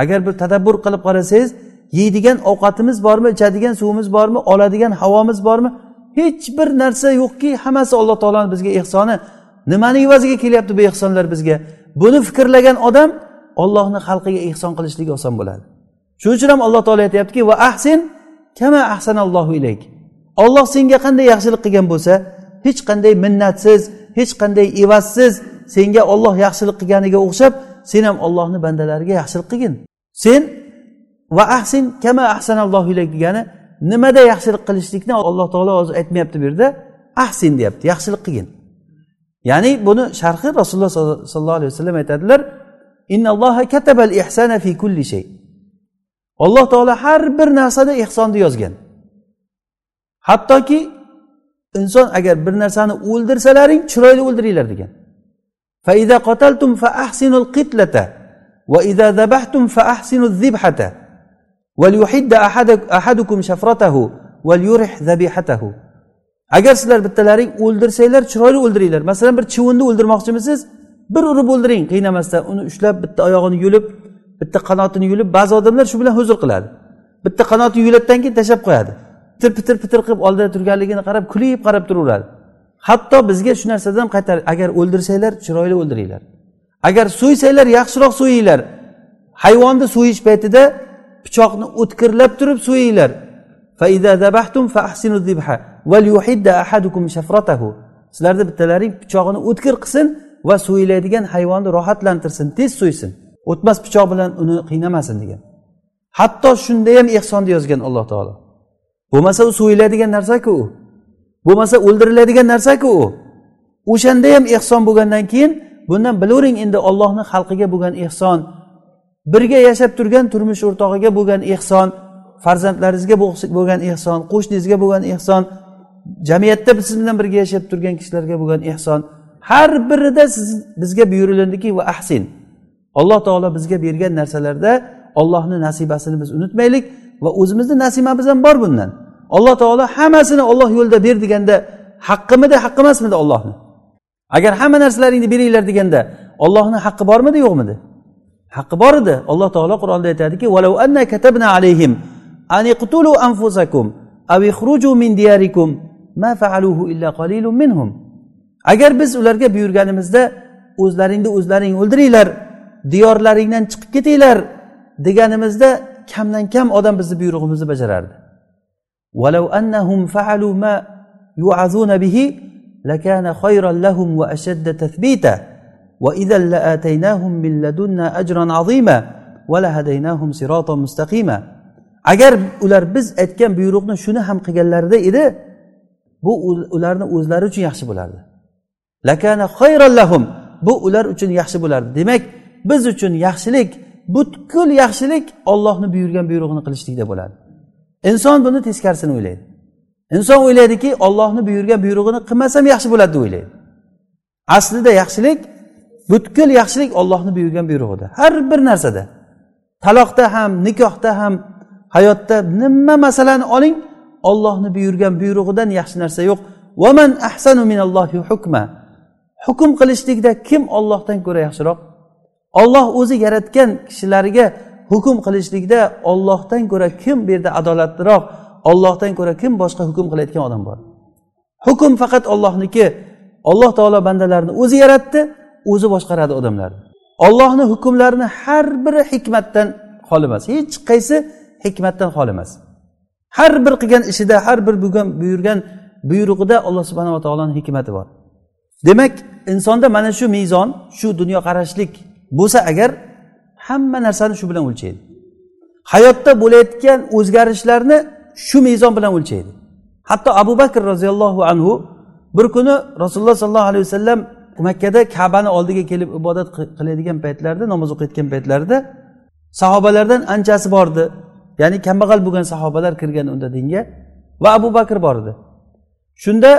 Agar bir tadabbur qilib qarasangiz yeydigan ovqatimiz bormi ichadigan suvimiz bormi oladigan havomiz bormi hech bir narsa yo'qki hammasi alloh taoloni bizga ehsoni. Nimani evaziga kelyapti bu ehsonlar bizga? Buni fikrlagan odam ollohni xalqiga ehson qilishlik oson bo'ladi. Shuning uchun ham alloh taolo aytyaptiki va ahsin kama ahsanallohu ilayk. Olloh senga qanday yaxshilik qilgan bo'lsa hech qanday minnatsiz hech qanday evazsiz senga olloh yaxshilik qilganiga o'xshab sen ham ollohni bandalariga yaxshilik qilgin. Sen va ahsin kama ahsanallohu ilayk degani nimada yaxshilik qilishlikni alloh taolo hozir aytmayapti bu yerda. Ahsin deyapti yaxshilik qilgin. ya'ni buni sharhi rasululloh sollallohu alayhi vasallam aytadilar katabal ihsana fi kulli shay alloh taolo har bir narsada ehsonni yozgan hattoki inson agar bir narsani o'ldirsalaring chiroyli o'ldiringlar degan فإذا قتلتم فأحسنوا القتلة وإذا ذبحتم فأحسنوا الذبحة وليحد أحدكم شفرته وليرح ذبيحته agar sizlar bittalaring o'ldirsanglar chiroyli o'ldiringlar. Masalan bir chivinni o'ldirmoqchimisiz? Bir urib o'ldiring. Qiynamasdan uni ushlab bitta oyog'ini yulib bitta qanotini yulib ba'zi odamlar shu bilan huzur qiladi. Bitta qanotini yuladidan keyin tashlab qo'yadi. Pitir pitir pitir qilib oldida turganligini qarab kulib qarab turaveradi. Hatto bizga shu narsadan qaytar agar o'ldirsanglar chiroyli o'ldiringlar. Agar so'ysanglar yaxshiroq so'yinglar hayvonni so'yish paytida pichoqni o'tkirlab turib so'yinglar sizlarni bittalaring pichog'ini o'tkir qilsin va so'yiladigan hayvonni rohatlantirsin tez so'ysin o'tmas pichoq bilan uni qiynamasin degan. Hatto shunda ham ehsonni yozgan alloh taolo. Bo'lmasa u so'yiladigan narsaku u. Bo'lmasa o'ldiriladigan narsaku u. O'shanda ham ehson bo'lgandan keyin bundan bilavering endi ollohni xalqiga bo'lgan ehson birga yashab turgan turmush o'rtog'iga bo'lgan ehson farzandlaringizga bo'lgan ehson qo'shningizga bo'lgan ehson jamiyatda siz bilan birga yashab turgan kishilarga bo'lgan ehson har birida siz bizga buyurilindiki va ahsin. Alloh taolo bizga bergan narsalarda ollohni nasibasini biz unutmaylik va o'zimizni nasibamiz ham bor bundan. Alloh taolo hammasini olloh yo'lida ber deganda haqqimidi haqqi emasmidi ollohni agar hamma narsalaringni beringlar deganda ollohni haqqi bormidi yo'qmidi? Haqqi bor edi. Alloh taolo qur'onda aytadiki alayhim anfusakum min diyarikum agar biz ularga buyurganimizda o'zlaringni o'zlaring o'ldiringlar diyorlaringdan chiqib ketinglar deganimizda kamdan kam odam bizni buyrug'imizni bajarardi ولو أنهم فعلوا ما يوعظون به لكان خيرا لهم وأشد تثبيتا وإذا لآتيناهم من لدنا أجرا عظيما ولهديناهم صراطا مستقيما agar ular biz aytgan buyruqni shuni ham qilganlarida edi bu ularni o'zlari uchun yaxshi bo'lardi. Lakana lahum. Bu ular uchun yaxshi bo'lardi. Demak biz uchun yaxshilik butkul yaxshilik ollohni buyurgan buyrug'ini qilishlikda bo'ladi. Inson buni teskarisini o'ylaydi. Inson o'ylaydiki ollohni buyurgan buyrug'ini qilmasam yaxshi bo'ladi deb o'ylaydi. Aslida yaxshilik butkul yaxshilik ollohni buyurgan buyrug'ida har bir narsada. Taloqda ham nikohda ham hayotda nima masalani oling ollohni buyurgan buyrug'idan yaxshi narsa yo'q. Vaman ahsanu minallohi hukma. Hukm qilishlikda kim ollohdan ko'ra yaxshiroq? Olloh o'zi yaratgan kishilarga hukm qilishlikda ollohdan ko'ra kim bu yerda adolatliroq? Ollohdan ko'ra kim boshqa hukm qilayotgan odam bor? Hukm faqat ollohniki alloh taolo bandalarni o'zi yaratdi o'zi boshqaradi odamlarni ollohni hukmlarini har biri hikmatdan xoli emas. Hech qaysi hikmatdan xoli emas. Har bir qilgan ishida har bir buyurgan buyrug'ida alloh subhanava taoloni hikmati bor. Demak insonda mana shu mezon shu dunyoqarashlik bo'lsa agar hamma narsani shu bilan o'lchaydi. Hayotda bo'layotgan o'zgarishlarni shu mezon bilan o'lchaydi. Hatto abu bakr roziyallohu anhu bir kuni rasululloh sollallohu alayhi vasallam makkada kabani oldiga kelib ibodat qiladigan paytlarida namoz o'qiyotgan paytlarida sahobalardan anchasi bordi. Ya'ni kambag'al bo'lgan sahobalar kirgan unda dinga va abu bakr bor edi. Shunda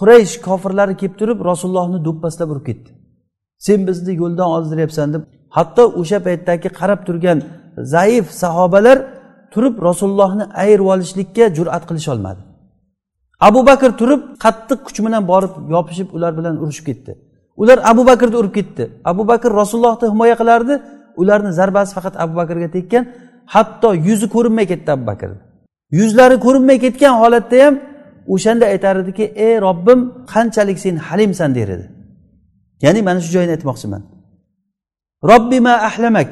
quraysh kofirlari kelib turib rasulullohni do'ppaslab urib ketdi. Sen bizni yo'ldan ozdiryapsan deb hatto o'sha paytdagi qarab turgan zaif sahobalar turib rasulullohni ayirib olishlikka jur'at qilisholmadi abu bakr turib qattiq kuch bilan borib yopishib ular bilan urushib ketdi. Ular abu bakrni urib ketdi. Abu bakr rasulullohni himoya qilardi ularni zarbasi faqat abu bakrga tekkan hatto yuzi ko'rinmay ketdi abu bakrni yuzlari ko'rinmay ketgan holatda ham o'shanda aytar ediki ey robbim qanchalik sen halimsan? der edi. Ya'ni mana shu joyini aytmoqchiman. Robbima ahlamak.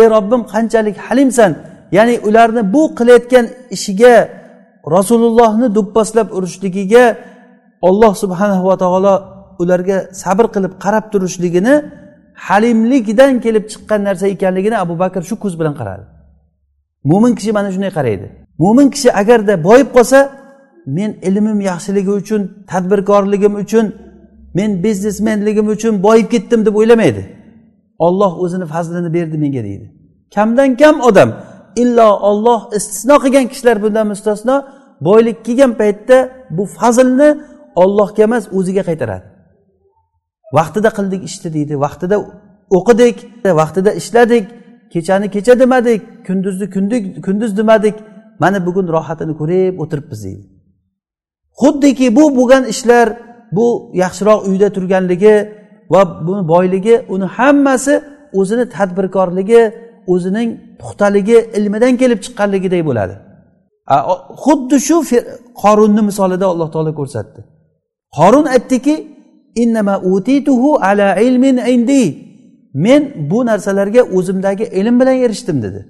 Ey robbim qanchalik halimsan? Ya'ni ularni bu qilayotgan ishiga rasulullohni do'pposlab urishligiga olloh subhanahu va taolo ularga sabr qilib qarab turishligini halimlikdan kelib chiqqan narsa ekanligini abu bakr shu ko'z bilan qaradi. Mo'min kishi mana shunday qaraydi. Mo'min kishi agarda boyib qolsa men ilmim yaxshiligi uchun tadbirkorligim uchun men biznesmenligim uchun boyib ketdim deb o'ylamaydi. Olloh o'zini fazlini berdi menga deydi. Kamdan kam odam illo olloh istisno qilgan kishilar bundan mustasno boylik kelgan paytda bu fazlni ollohga emas o'ziga qaytaradi. Vaqtida qildik ishni deydi vaqtida o'qidik vaqtida ishladik kechani kecha demadik kunduzni kunduz demadik. Mana bugun rohatini ko'rib o'tiribmiz deydi. Xuddiki bu bo'lgan ishlar bu yaxshiroq uyda turganligi va buni boyligi uni hammasi o'zini tadbirkorligi o'zining puxtaligi ilmidan kelib chiqqanligidek bo'ladi. Xuddi shu qorunni misolida alloh taolo ko'rsatdi. Qorun aytdiki ala ilmin indi. Men bu narsalarga o'zimdagi ilm bilan erishdim dedi.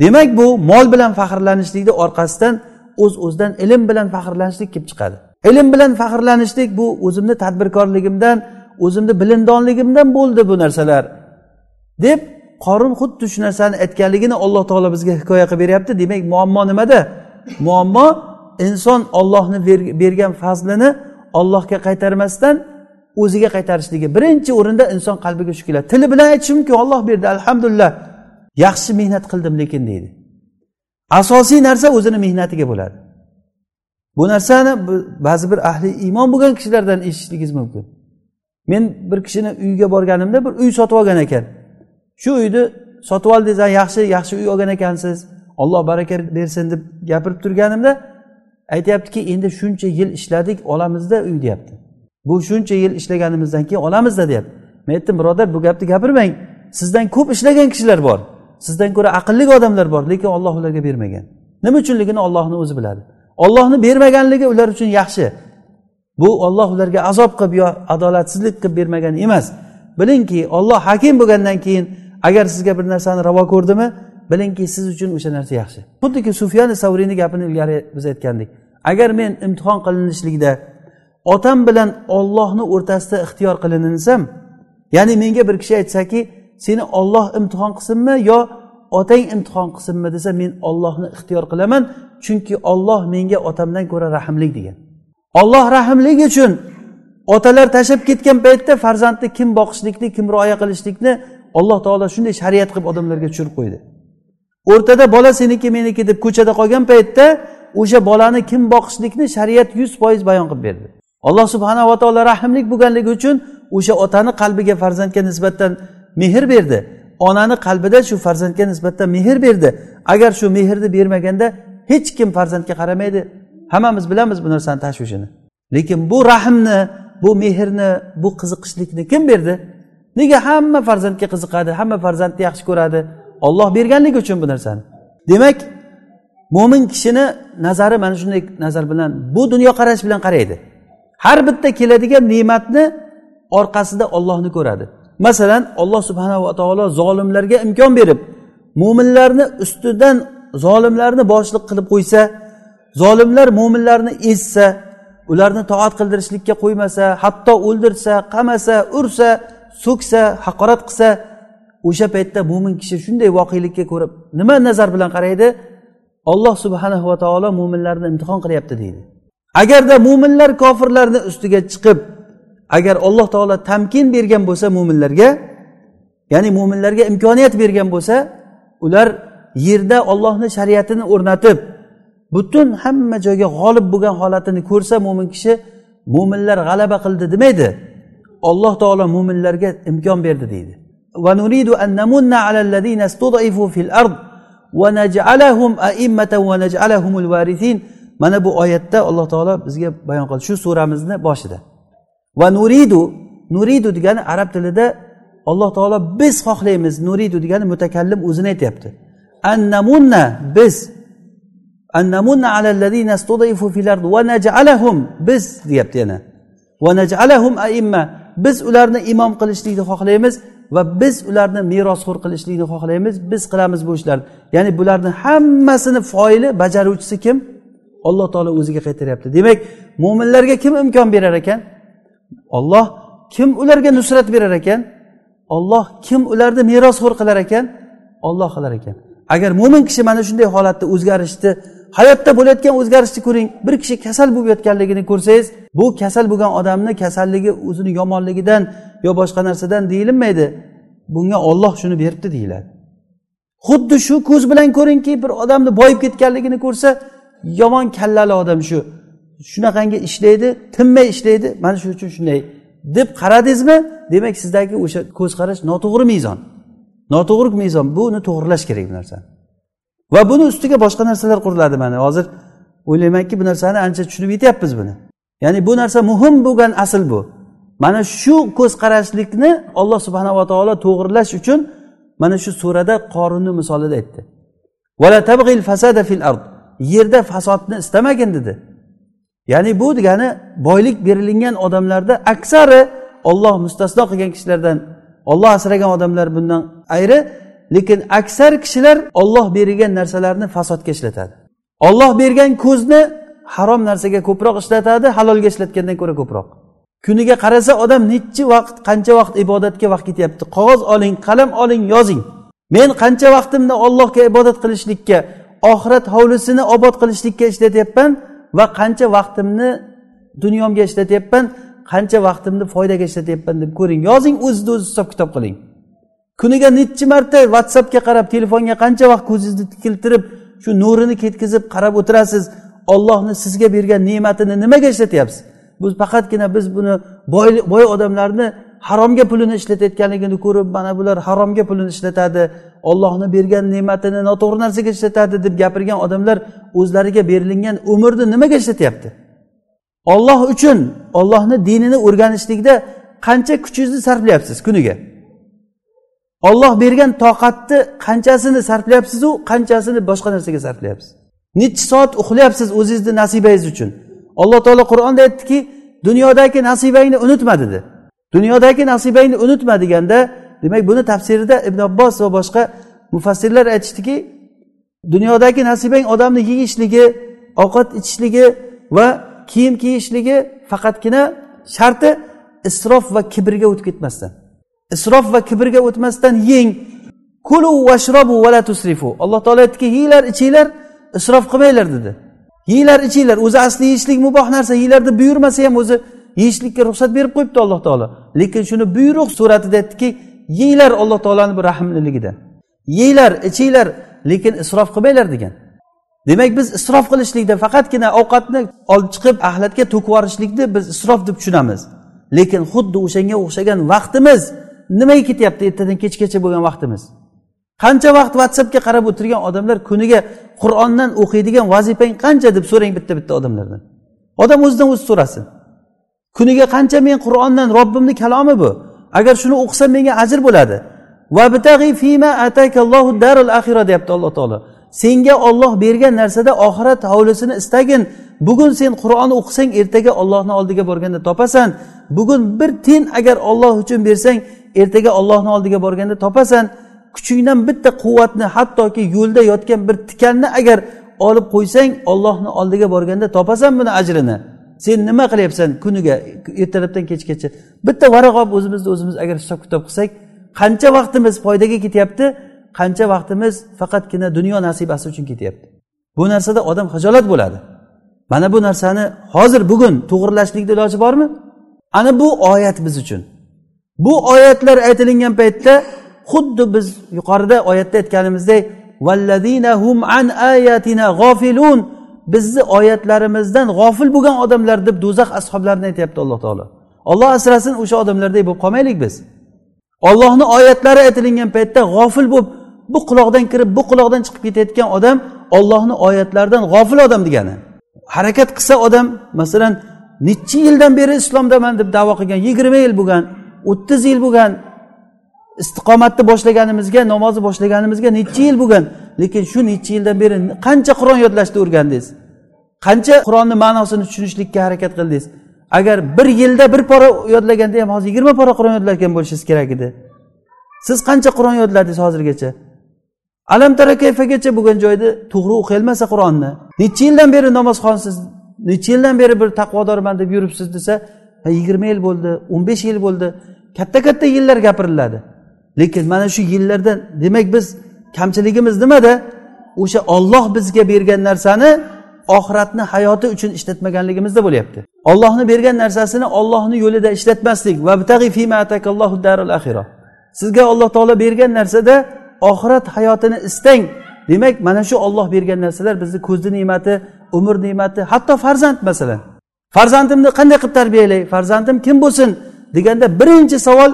Demak bu mol bilan faxrlanishlikni orqasidan o'z uz o'zidan ilm bilan faxrlanishlik kelib chiqadi. Ilm bilan faxrlanishlik bu o'zimni tadbirkorligimdan o'zimni bilimdonligimdan bo'ldi bu narsalar deb qorin xuddi shu narsani aytganligini alloh taolo bizga hikoya qilib beryapti. Demak muammo nimada? Muammo inson ollohni bergan fazlini ollohga qaytarmasdan o'ziga qaytarishligi. Birinchi o'rinda inson qalbiga shu keladi. Tili bilan aytishi mumkin olloh berdi alhamdulillah. Yaxshi mehnat qildim lekin deydi. Asosiy narsa o'zini mehnatiga bo'ladi. Bu narsani ba'zi bir ahli iymon bo'lgan kishilardan eshitishligingiz mumkin. Men bir kishini uyiga borganimda bir uy sotib olgan ekan. Shu uyni sotib oldingiz yaxshi yaxshi uy olgan ekansiz. Olloh baraka bersin deb gapirib turganimda aytyaptiki endi shuncha yil ishladik olamizda uy deyapti. Bu shuncha yil ishlaganimizdan keyin olamizda deyapti men aytdim birodar bu gapni gapirmang. Sizdan ko'p ishlagan kishilar bor. Sizdan ko'ra aqlli odamlar bor lekin olloh ularga bermagan. Nima uchunligini ollohni o'zi biladi. Ollohni bermaganligi ular uchun yaxshi. Bu olloh ularga azob qilib yo adolatsizlik qilib bermagan emas. Bilingki olloh hakim bo'lgandan keyin agar sizga bir narsani ravo ko'rdimi bilingki siz uchun o'sha narsa yaxshi. Xuddiki sufyan savriyni gapini ilgari biz aytgandik. Agar men imtihon qilinishlikda otam bilan ollohni o'rtasida ixtiyor qilinsam ya'ni menga bir kishi aytsaki seni olloh imtihon qilsinmi yo otang imtihon qilsinmi desa men ollohni ixtiyor qilaman chunki olloh menga otamdan ko'ra rahmli degan. Olloh rahmlik uchun otalar tashlab ketgan paytda farzandni kim boqishlikni kim rioya qilishlikni alloh taolo shunday shariat qilib odamlarga tushirib qo'ydi. O'rtada bola seniki meniki deb ko'chada qolgan paytda o'sha bolani kim boqishlikni shariat yuz foiz bayon qilib berdi. Alloh subhanava taolo rahmlik bo'lganligi uchun o'sha otani qalbiga farzandga nisbatan mehr berdi. Onani qalbida shu farzandga nisbatan mehr berdi. Agar shu mehrni bermaganda hech kim farzandga qaramaydi. Hammamiz bilamiz bu narsani tashvishini lekin bu rahmni bu mehrni bu qiziqishlikni kim berdi? Nega hamma farzandga qiziqadi hamma farzandni yaxshi ko'radi? Olloh berganligi uchun bu narsani. Demak mo'min kishini nazari mana shunday nazar bilan bu dunyoqarash bilan qaraydi. Har bitta keladigan ne'matni orqasida ollohni ko'radi. Masalan olloh subhanava taolo zolimlarga imkon berib mo'minlarni ustidan zolimlarni boshliq qilib qo'ysa zolimlar mo'minlarni ezsa ularni toat qildirishlikka qo'ymasa hatto o'ldirsa qamasa ursa so'ksa haqorat qilsa o'sha paytda mo'min kishi shunday voqelikka ko'rib nima nazar bilan qaraydi? Olloh subhanahu va taolo mo'minlarni imtihon qilyapti deydi. Agarda mo'minlar kofirlarni ustiga chiqib agar alloh taolo tamkin bergan bo'lsa mo'minlarga ya'ni mo'minlarga imkoniyat bergan bo'lsa ular yerda ollohni shariatini o'rnatib butun hamma joyga g'olib bo'lgan holatini ko'rsa mo'min kishi mo'minlar g'alaba qildi demaydi. Alloh taolo mo'minlarga imkon berdi deydi. Mana bu oyatda alloh taolo bizga bayon qildi. Shu suramizni boshida. Va nuridu nuridu degani arab tilida alloh taolo biz xohlaymiz nuridu degani mutakallim o'zini aytyapti. Annamunna biz. Annamunna alallazina studifu fil ard va naj'alahum biz deyapti yana. Va naj'alahum aimma biz ularni imom qilishlikni xohlaymiz va biz ularni merosxo'r qilishlikni xohlaymiz biz qilamiz bu ishlarni. Ya'ni bularni hammasini foili bajaruvchisi kim? Alloh taolo o'ziga qaytaryapti. Demak mo'minlarga kim imkon berar ekan? Olloh kim ularga nusrat berar ekan? Olloh kim ularni merosxo'r qilar ekan? Olloh qilar ekan. Agar mo'min kishi mana shunday holatda o'zgarishni hayotda bo'layotgan o'zgarishni ko'ring bir kishi kasal bo'lib yotganligini ko'rsangiz bu kasal bo'lgan odamni kasalligi o'zini yomonligidan yo boshqa narsadan deyilinmaydi bunga olloh shuni beribdi deyiladi. Xuddi shu ko'z bilan ko'ringki bir odamni boyib ketganligini ko'rsa yomon kallali odam shu. Shunaqangi ishlaydi tinmay ishlaydi. Mana shu uchun shunday. Deb qaradingizmi? Demak sizdagi o'sha ko'z qarash noto'g'ri mezon. Noto'g'ri mezon. Buni to'g'irlash kerak bu narsani. Va buni ustiga boshqa narsalar quriladi mana. Hozir o'ylaymanki bu narsani ancha tushunib yetyapmiz buni. Ya'ni bu narsa muhim bo'lgan asl bu. Mana shu ko'z qarashlikni alloh subhanava taolo to'g'irlash uchun mana shu surada qorinni misolida aytdi. Yerda fasodni istamagin dedi. Ya'ni bu degani boylik berilingan odamlarda aksari olloh mustasno qilgan kishilardan olloh asragan odamlar bundan ayri lekin aksar kishilar olloh bergan narsalarni fasodga ishlatadi. Olloh bergan ko'zni harom narsaga ko'proq ishlatadi halolga ishlatgandan ko'ra ko'proq. Kuniga qarasa odam nechi vaqt qancha vaqt ibodatga vaqt ketyapti? Qog'oz oling qalam oling yozing. Men qancha vaqtimni ollohga ibodat qilishlikka oxirat hovlisini obod qilishlikka ishlatyapman va qancha vaqtimni dunyomga ishlatyapman qancha vaqtimni foydaga ishlatyapman deb ko'ring. Yozing o'zizni o'zi hisob kitob qiling. Kuniga nechi marta whatsappga qarab telefonga qancha vaqt ko'zingizni tikiltirib shu nurini ketkizib qarab o'tirasiz. Ollohni sizga bergan ne'matini nimaga ishlatyapsiz? Bu faqatgina biz buni boy boy odamlarni haromga pulini ishlatayotganligini ko'rib mana bular haromga pulini ishlatadi. Ollohni bergan ne'matini noto'g'ri narsaga ishlatadi deb gapirgan odamlar o'zlariga berilingan umrni nimaga ishlatyapti? Olloh uchun ollohni dinini o'rganishlikda qancha kuchingizni sarflayapsiz kuniga? Olloh bergan toqatni qanchasini sarflayapsizu qanchasini boshqa narsaga sarflayapsiz? Nechi soat uxlayapsiz o'zingizni nasibangiz uchun? Alloh taolo qur'onda aytdiki dunyodagi nasibangni unutma dedi. Dunyodagi nasibangni unutma deganda demak buni tafsirida ibn abbos va boshqa mufassirlar aytishdiki dunyodagi nasibang odamni yeyishligi ovqat ichishligi va kiyim kiyishligi faqatgina sharti isrof va kibrga o'tib ketmasdan. Isrof va kibrga o'tmasdan yeng. Kulu vashrobu vala tusrifu. Alloh taolo aytdiki yeyglar ichinglar isrof qilmanglar dedi. Yeyglar ichinglar o'zi asli yeyishlik muboh narsa yeyglar deb buyurmasa ham o'zi yeyishlikka ruxsat berib qo'yibdi alloh taolo. Lekin shuni buyruq suratida aytdiki yeylar alloh taoloni bir rahmliligidan yeylar ichinglar lekin isrof qilmanglar degan. Demak biz isrof qilishlikda faqatgina ovqatni olib chiqib axlatga to'kib yuborishlikni biz isrof deb tushunamiz. Lekin xuddi o'shanga o'xshagan vaqtimiz nimaga ketyapti ertadan kechgacha bo'lgan vaqtimiz? Qancha vaqt whatsappga qarab o'tirgan odamlar kuniga qur'ondan o'qiydigan vazifang qancha deb so'rang bitta bitta odamlardan odam o'zidan o'zi so'rasin. Kuniga qancha men qur'ondan robbimni kalomi bu? Agar shuni o'qisam menga ajr bo'ladi. Deyapti alloh taolo. Senga olloh bergan narsada oxirat hovlisini istagin. Bugun sen qur'on o'qisang ertaga ollohni oldiga borganda topasan. Bugun bir tiyin agar olloh uchun bersang ertaga ollohni oldiga borganda topasan. Kuchingdan bitta quvvatni hattoki yo'lda yotgan bir tikanni agar olib qo'ysang ollohni oldiga borganda topasan buni ajrini. Sen nima qilyapsan kuniga ertalabdan kechgacha? Bitta varaq olib o'zimizni o'zimiz agar hisob kitob qilsak qancha vaqtimiz foydaga ketyapti? Qancha vaqtimiz faqatgina dunyo nasibasi uchun ketyapti? Bu narsada odam hijolat bo'ladi. Mana bu narsani hozir bugun to'g'irlashlikni iloji bormi? Ana bu oyat biz uchun. Bu oyatlar aytilingan paytda xuddi biz yuqorida oyatda aytganimizdek bizni oyatlarimizdan g'ofil bo'lgan odamlar deb do'zax ashoblarini aytyapti alloh taolo. Olloh asrasin o'sha odamlardek bo'lib qolmaylik biz. Ollohni oyatlari aytilingan paytda g'ofil bo'lib bu quloqdan kirib bu quloqdan chiqib ketayotgan odam ollohni oyatlaridan g'ofil odam degani. Harakat qilsa odam masalan nechi yildan beri islomdaman deb davo qilgan yigirma yil bo'lgan o'ttiz yil bo'lgan istiqomatni boshlaganimizga namozni boshlaganimizga necha yil bo'lgan lekin shu necha yildan beri qancha qur'on yodlashni o'rgandingiz? Qancha qur'onni ma'nosini tushunishlikka harakat qildingiz? Agar bir yilda bir pora yodlaganda ham hozir yigirma pora qur'on yodlagan bo'lishingiz kerak edi. Siz qancha qur'on yodladingiz hozirgacha? Alam tarakayfagacha bo'lgan joyda to'g'ri o'qiyolmasa qur'onni necha yildan beri namozxonsiz necha yildan beri bir taqvodorman deb yuribsiz desa yigirma yil bo'ldi o'n besh yil bo'ldi katta katta yillar gapiriladi. Lekin mana shu yillarda demak biz kamchiligimiz nimada? O'sha olloh bizga bergan narsani oxiratni hayoti uchun ishlatmaganligimizda bo'lyapti. Ollohni bergan narsasini ollohni yo'lida ishlatmaslik. Sizga alloh taolo bergan narsada oxirat hayotini istang. Demak mana shu olloh bergan narsalar bizni ko'zni ne'mati umr ne'mati hatto farzand masalan. Farzandimni qanday qilib tarbiyalay? Farzandim kim bo'lsin? deganda birinchi savol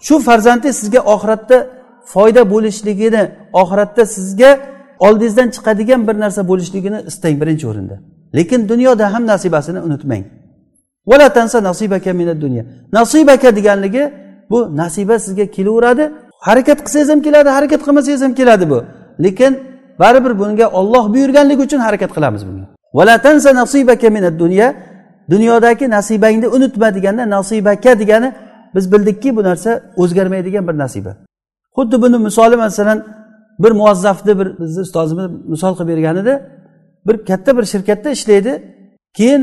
shu farzandni sizga oxiratda foyda bo'lishligini oxiratda sizga oldingizdan chiqadigan bir narsa bo'lishligini istang birinchi o'rinda. Lekin dunyoda ham nasibasini unutmang. Nasibaka deganligi bu nasiba sizga kelaveradi. Harakat qilsangiz ham keladi harakat qilmasangiz ham keladi bu. Lekin baribir bunga olloh buyurganligi uchun harakat qilamiz bunga. Dunyodagi nasibangni unutma deganda nasibaka degani biz bildikki bu narsa o'zgarmaydigan bir nasiba. Xuddi buni misoli masalan bir muvazzafni bir bizni ustozimiz misol qilib bergan edi bir katta bir shirkatda ishlaydi keyin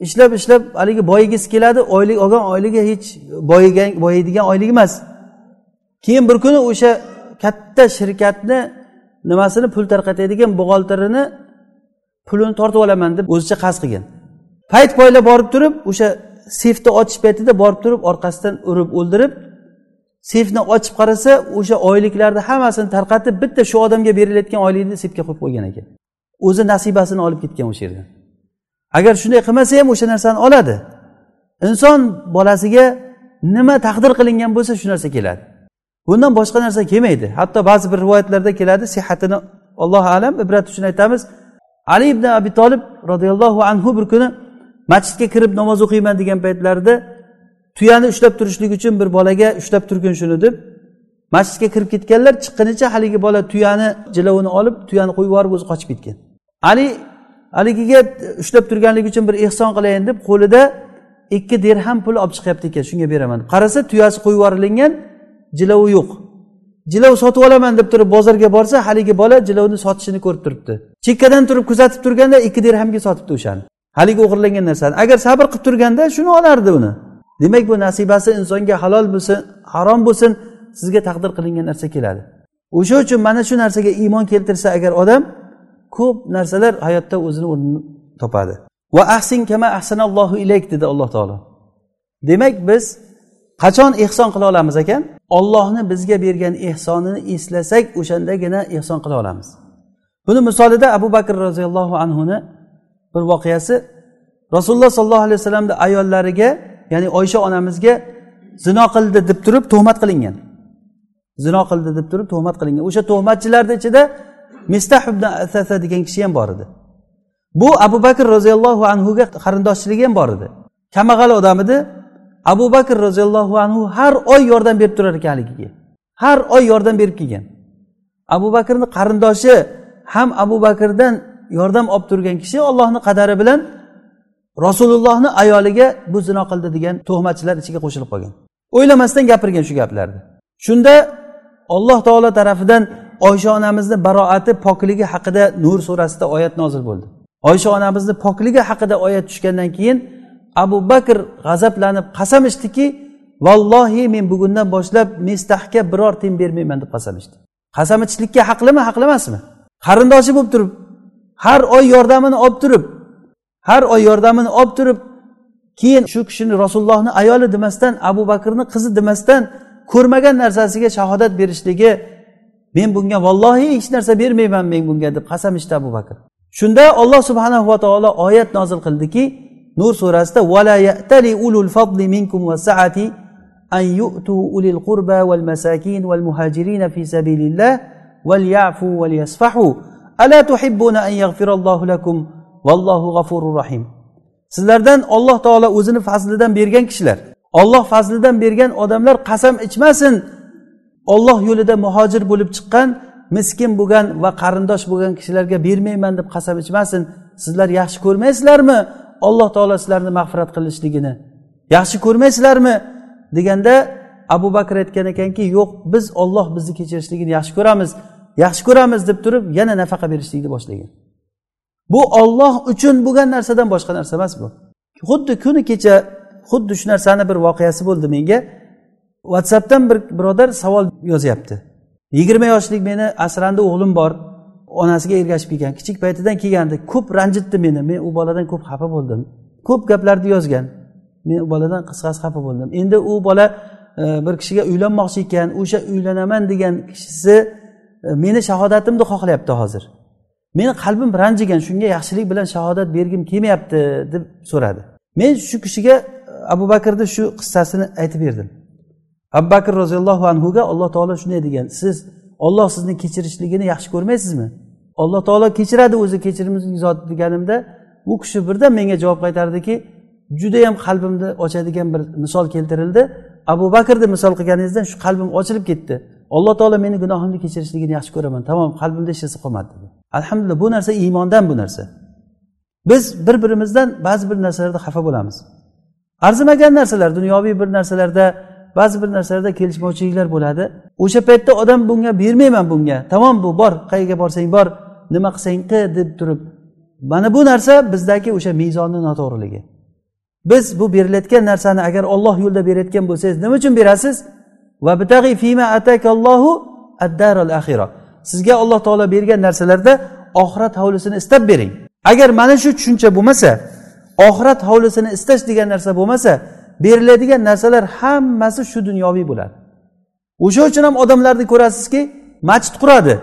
ishlab ishlab haligi boyigisi keladi oylik olgan oyligi hech boyigan boyiydigan oylik emas. Keyin bir kuni o'sha katta shirkatni nimasini pul tarqatadigan buxgalterini pulini tortib olaman deb o'zicha qasd qilgan. Payt poylab borib turib o'sha sefni ochish paytida borib turib orqasidan urib o'ldirib sefni ochib qarasa o'sha oyliklarni hammasini tarqatib bitta shu odamga berilayotgan oylikni seyfga qo'yib qo'ygan ekan. O'zi nasibasini olib ketgan o'sha yerdan. Agar shunday qilmasa ham o'sha narsani oladi. Inson bolasiga nima taqdir qilingan bo'lsa shu narsa keladi. Bundan boshqa narsa kelmaydi. Hatto ba'zi bir rivoyatlarda keladi sihatini allohu alam ibrat uchun aytamiz. Ali ibn abi tolib roziyallohu anhu bir kuni masjidga kirib namoz o'qiyman degan paytlarida tuyani ushlab turishlik uchun bir bolaga ushlab turgin shuni deb masjidga kirib ketganlar chiqqanicha haligi bola tuyani jilovini olib tuyani qo'yib yuborib o'zi qochib ketgan. Ali haligiga ushlab turganligi uchun bir ehson qilayin deb qo'lida ikki dirham pul olib chiqyapti ekan shunga beraman. Deb qarasa tuyasi qo'yib yuborilingan jilovi yo'q. Jilov sotib olaman deb turib bozorga borsa haligi bola jilovni sotishini ko'rib turibdi. Chekkadan turib kuzatib turganda ikki dirhamga sotibdi o'shani. Haligi o'g'irlangan narsani. Agar sabr qilib turganda shuni olardi uni. Demak bu nasibasi insonga halol bo'lsin harom bo'lsin sizga taqdir qilingan narsa keladi. O'sha uchun mana shu narsaga iymon keltirsa agar odam ko'p narsalar hayotda o'zini o'rnini topadi. Va ahsin kama ahsanallohu ilayk dedi alloh taolo. Demak biz qachon ehson qila olamiz ekan? Ollohni bizga bergan ehsonini eslasak o'shandagina ehson qila olamiz. Buni misolida abu bakr roziyallohu anhuni bir voqeasi rasululloh sollallohu alayhi vasallamni ayollariga ya'ni oysha onamizga zino qildi deb turib tuhmat qilingan. Zino qildi deb turib tuhmat qilingan. O'sha tuhmatchilarni ichida mistah ibn asasa degan kishi ham bor edi. Bu abu bakr roziyallohu anhuga qarindoshchiligi ham bor edi. Kambag'al odam edi. Abu bakr roziyallohu anhu har oy yordam berib turar ekan haligiga har oy yordam berib kelgan. Abu bakrni qarindoshi ham abu bakrdan yordam olib turgan kishi ollohni qadari bilan rasulullohni ayoliga bu zino qildi degan tuhmatchilar ichiga qo'shilib qolgan. O'ylamasdan gapirgan shu gaplarni. Shunda olloh taolo tarafidan oysha onamizni baroati pokligi haqida nur surasida oyat nozil bo'ldi. Oysha onamizni pokligi haqida oyat tushgandan keyin abu bakr g'azablanib qasam ichdiki vallohi men bugundan boshlab mestahga biror tiyin bermayman deb qasam ichdi. Qasam ichishlikka haqlimi haqli emasmi qarindoshi bo'lib turib har oy yordamini olib turib har oy yordamini olib turib keyin shu kishini rasulullohni ayoli demasdan abu bakrni qizi demasdan ko'rmagan narsasiga shahodat berishligi men bunga vallohi hech narsa bermayman men bunga deb qasam ichdi abu bakr. Shunda olloh subhanahu va taolo oyat nozil qildiki nur surasida vala ya'tali ulul fadli minkum saati an yu'tu ulil qurba wal masakin wal muhajirin fi sabilillah wal ya'fu wal yasfahu. Ala tuhibbuna an yaghfirallohu lakum? Vallohu g'afurur rahim. Sizlardan olloh taolo o'zini fazlidan bergan kishilar olloh fazlidan bergan odamlar qasam ichmasin. Olloh yo'lida muhojir bo'lib chiqqan miskin bo'lgan va qarindosh bo'lgan kishilarga bermayman deb qasam ichmasin. Sizlar yaxshi ko'rmaysizlarmi? Alloh taolo sizlarni mag'firat qilishligini. Yaxshi ko'rmaysizlarmi? deganda abu bakr aytgan ekanki yo'q biz olloh bizni kechirishligini yaxshi ko'ramiz. Yaxshi ko'ramiz deb turib yana nafaqa berishlikni boshlagan. Bu olloh uchun bo'lgan narsadan boshqa narsa emas bu. Xuddi kuni kecha xuddi shu narsani bir voqeasi bo'ldi menga. Whatsappdan bir birodar savol yozyapti. Yigirma yoshlik meni asrandi o'g'lim bor onasiga ergashib kelgan. Kichik paytidan kelgandi ko'p ranjitdi meni. Men u boladan ko'p xafa bo'ldim. Ko'p gaplarni yozgan. Men u boladan qisqasi xafa bo'ldim. Endi u bola e, bir kishiga uylanmoqchi ekan o'sha uylanaman degan kishisi E, meni shahodatimni xohlayapti hozir. Meni qalbim ranjigan shunga yaxshilik bilan shahodat bergim kelmayapti deb so'radi. Men shu kishiga e, abu bakrni shu qissasini aytib berdim. Abu bakr roziyallohu anhuga alloh taolo shunday degan siz olloh sizni kechirishligini yaxshi ko'rmaysizmi? Alloh taolo kechiradi o'zi kechirimli zot deganimda u kishi birdan menga javob qaytardiki judayam qalbimni ochadigan bir misol keltirildi. Abu bakrni misol qilganingizdan shu qalbim ochilib ketdi. Alloh taolo meni gunohimni kechirishligini yaxshi ko'raman. Tamom qalbimda hech narsa qolmadi dedi. Alhamdulillah bu narsa iymondan bu narsa. Biz bir birimizdan ba'zi bir narsalarda xafa bo'lamiz. Arzimagan narsalar dunyoviy bir narsalarda ba'zi bir narsalarda kelishmovchiliklar bo'ladi. O'sha paytda odam bunga bermayman bunga. Tamom bu bor qayerga borsang bor nima qilsang qil deb turib mana bu narsa bizdagi o'sha mezonni noto'g'riligi. Biz bu berilayotgan narsani agar olloh yo'lida berayotgan bo'lsangiz nima uchun berasiz? Sizga alloh taolo bergan narsalarda oxirat hovlisini istab bering. Agar mana shu tushuncha bo'lmasa oxirat hovlisini istash degan narsa bo'lmasa beriladigan narsalar hammasi shu dunyoviy bo'ladi. O'sha uchun ham odamlarni ko'rasizki masjid quradi.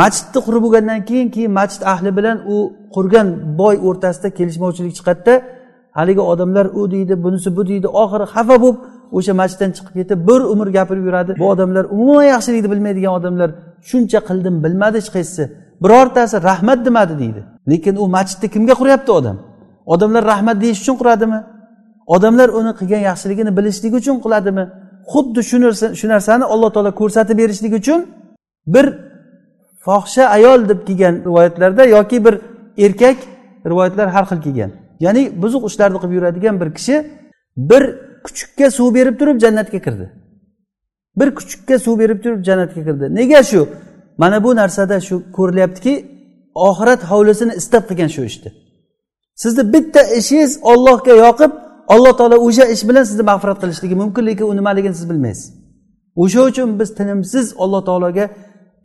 Masjidni qurib bo'lgandan keyin keyin masjid ahli bilan u qurgan boy o'rtasida kelishmovchilik chiqadida haligi odamlar u deydi bunisi bu deydi oxiri xafa bo'lib o'sha masjiddan chiqib ketib bir umr gapirib yuradi. Bu odamlar umuman yaxshilikni bilmaydigan odamlar shuncha qildim bilmadi hech qaysisi birortasi rahmat demadi deydi. Lekin u masjidni kimga quryapti odam? Odamlar rahmat deyish uchun quradimi? Odamlar uni qilgan yaxshiligini bilishligi uchun qiladimi? Xuddi shu narsani alloh taolo ko'rsatib berishligi uchun bir fohisha ayol deb kelgan rivoyatlarda yoki bir erkak rivoyatlar har xil kelgan. Ya'ni buzuq ishlarni qilib yuradigan bir kishi bir kuchukka suv berib turib jannatga kirdi. Bir kuchukka suv berib turib jannatga kirdi. Nega shu? Mana bu narsada shu ko'rilyaptiki oxirat hovlisini istab qilgan shu ishni sizni bitta ishingiz ollohga yoqib alloh taolo o'sha ish bilan sizni mag'firat qilishligi mumkin lekin u nimaligini siz bilmaysiz. O'sha uchun biz tinimsiz alloh taologa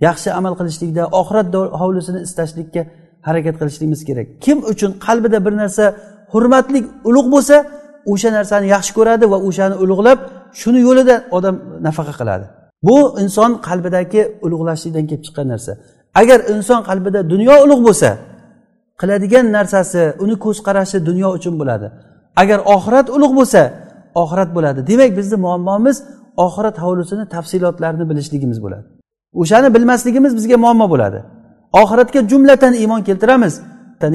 yaxshi amal qilishlikda oxirat hovlisini istashlikka harakat qilishligimiz kerak. Kim uchun qalbida bir narsa hurmatli ulug' bo'lsa o'sha narsani yaxshi ko'radi va o'shani ulug'lab shuni yo'lida odam nafaqa qiladi. Bu inson qalbidagi ulug'lashlikdan kelib chiqqan narsa. Agar inson qalbida dunyo ulug' bo'lsa qiladigan narsasi uni ko'z qarashi dunyo uchun bo'ladi. Agar oxirat ulug' bo'lsa oxirat bo'ladi. Demak bizni muammomiz oxirat hovlisini tafsilotlarini bilishligimiz bo'ladi. O'shani bilmasligimiz bizga muammo bo'ladi. Oxiratga jumlatan iymon keltiramiz.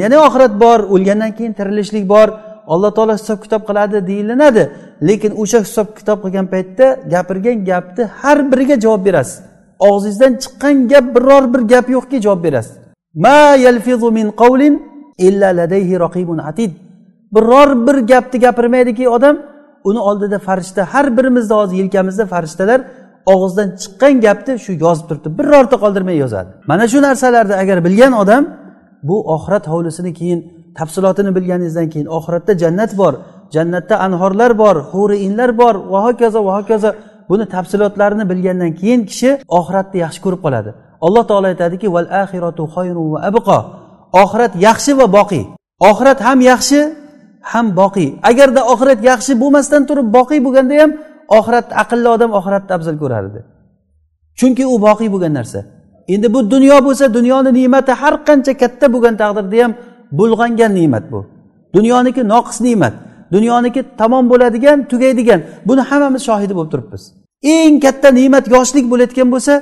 Ya'ni oxirat bor o'lgandan keyin tirilishlik bor. Alloh taolo hisob kitob qiladi deyilinadi lekin o'sha hisob kitob qilgan paytda gapirgan gapni har biriga javob berasiz. Og'zingizdan chiqqan gap biror bir gap yo'qki javob berasiz. Ma yalfizu min qavlin illa ladayhi raqibun atid. Biror bir gapni gapirmaydiki odam uni oldida farishta har birimizni hozir yelkamizda farishtalar og'izdan chiqqan gapni shu yozib turibdi birorta qoldirmay yozadi. Mana shu narsalarni agar bilgan odam bu oxirat hovlisini keyin tafsilotini bilganingizdan keyin oxiratda jannat bor jannatda anhorlar bor huri inlar bor va hokazo va hokazo. Buni tafsilotlarini bilgandan keyin kishi oxiratni yaxshi ko'rib qoladi. Alloh taolo aytadiki val axiratu va abqo oxirat yaxshi va boqiy. Oxirat ham yaxshi ham boqiy. Agarda oxirat yaxshi bo'lmasdan turib boqiy bo'lganda ham oxirat aqlli odam oxiratni afzal ko'rar edi chunki u boqiy bo'lgan narsa. Endi bu dunyo bo'lsa dunyoni ne'mati har qancha katta bo'lgan taqdirda ham bulg'angan ne'mat bu. Dunyoniki noqis ne'mat dunyoniki tamom bo'ladigan tugaydigan buni hammamiz shohidi bo'lib turibmiz. Eng katta ne'mat yoshlik bo'layotgan bo'lsa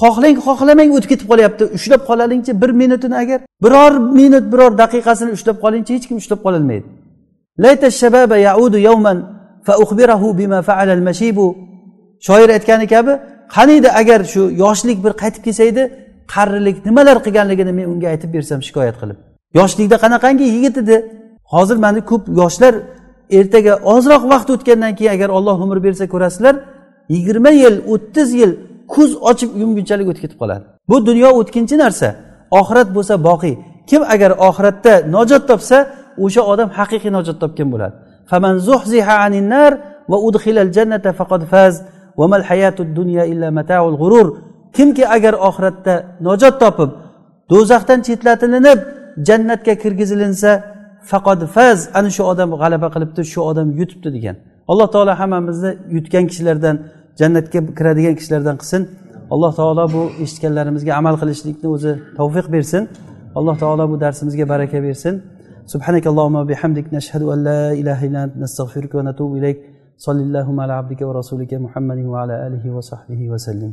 xohlang xohlamang o'tib ketib qolyapti ushlab qolalingchi bir minutini agar biror minut biror daqiqasini ushlab qolingchi hech kim ushlab qololmaydi shoir aytgani kabi qaniydi agar shu yoshlik bir qaytib kelsa edi qarilik nimalar qilganligini men unga aytib bersam shikoyat qilib. Yoshlikda qanaqangi yigit edi? Hozir mana ko'p yoshlar ertaga ozroq vaqt o'tgandan keyin agar olloh umr bersa ko'rasizlar yigirma yil o'ttiz yil ko'z ochib yumgunchalik o'tib ketib qoladi. Bu dunyo o'tkinchi narsa. Oxirat bo'lsa boqiy. Kim agar oxiratda najot topsa o'sha odam haqiqiy najot topgan bo'ladi. Kimki agar oxiratda najot topib do'zaxdan chetlatilinib jannatga kirgizilinsa faqat faz ana shu odam g'alaba qilibdi shu odam yutibdi degan alloh taolo hammamizni yutgan kishilardan jannatga kiradigan kishilardan qilsin alloh taolo bu eshitganlarimizga amal qilishlikni o'zi tavfiq bersin alloh taolo bu darsimizga baraka bersin سبحانك اللهم وبحمدك نشهد أن لا إله إلا أنت نستغفرك ونتوب إليك صلى اللهم على عبدك ورسولك محمد وعلى آله وصحبه وسلم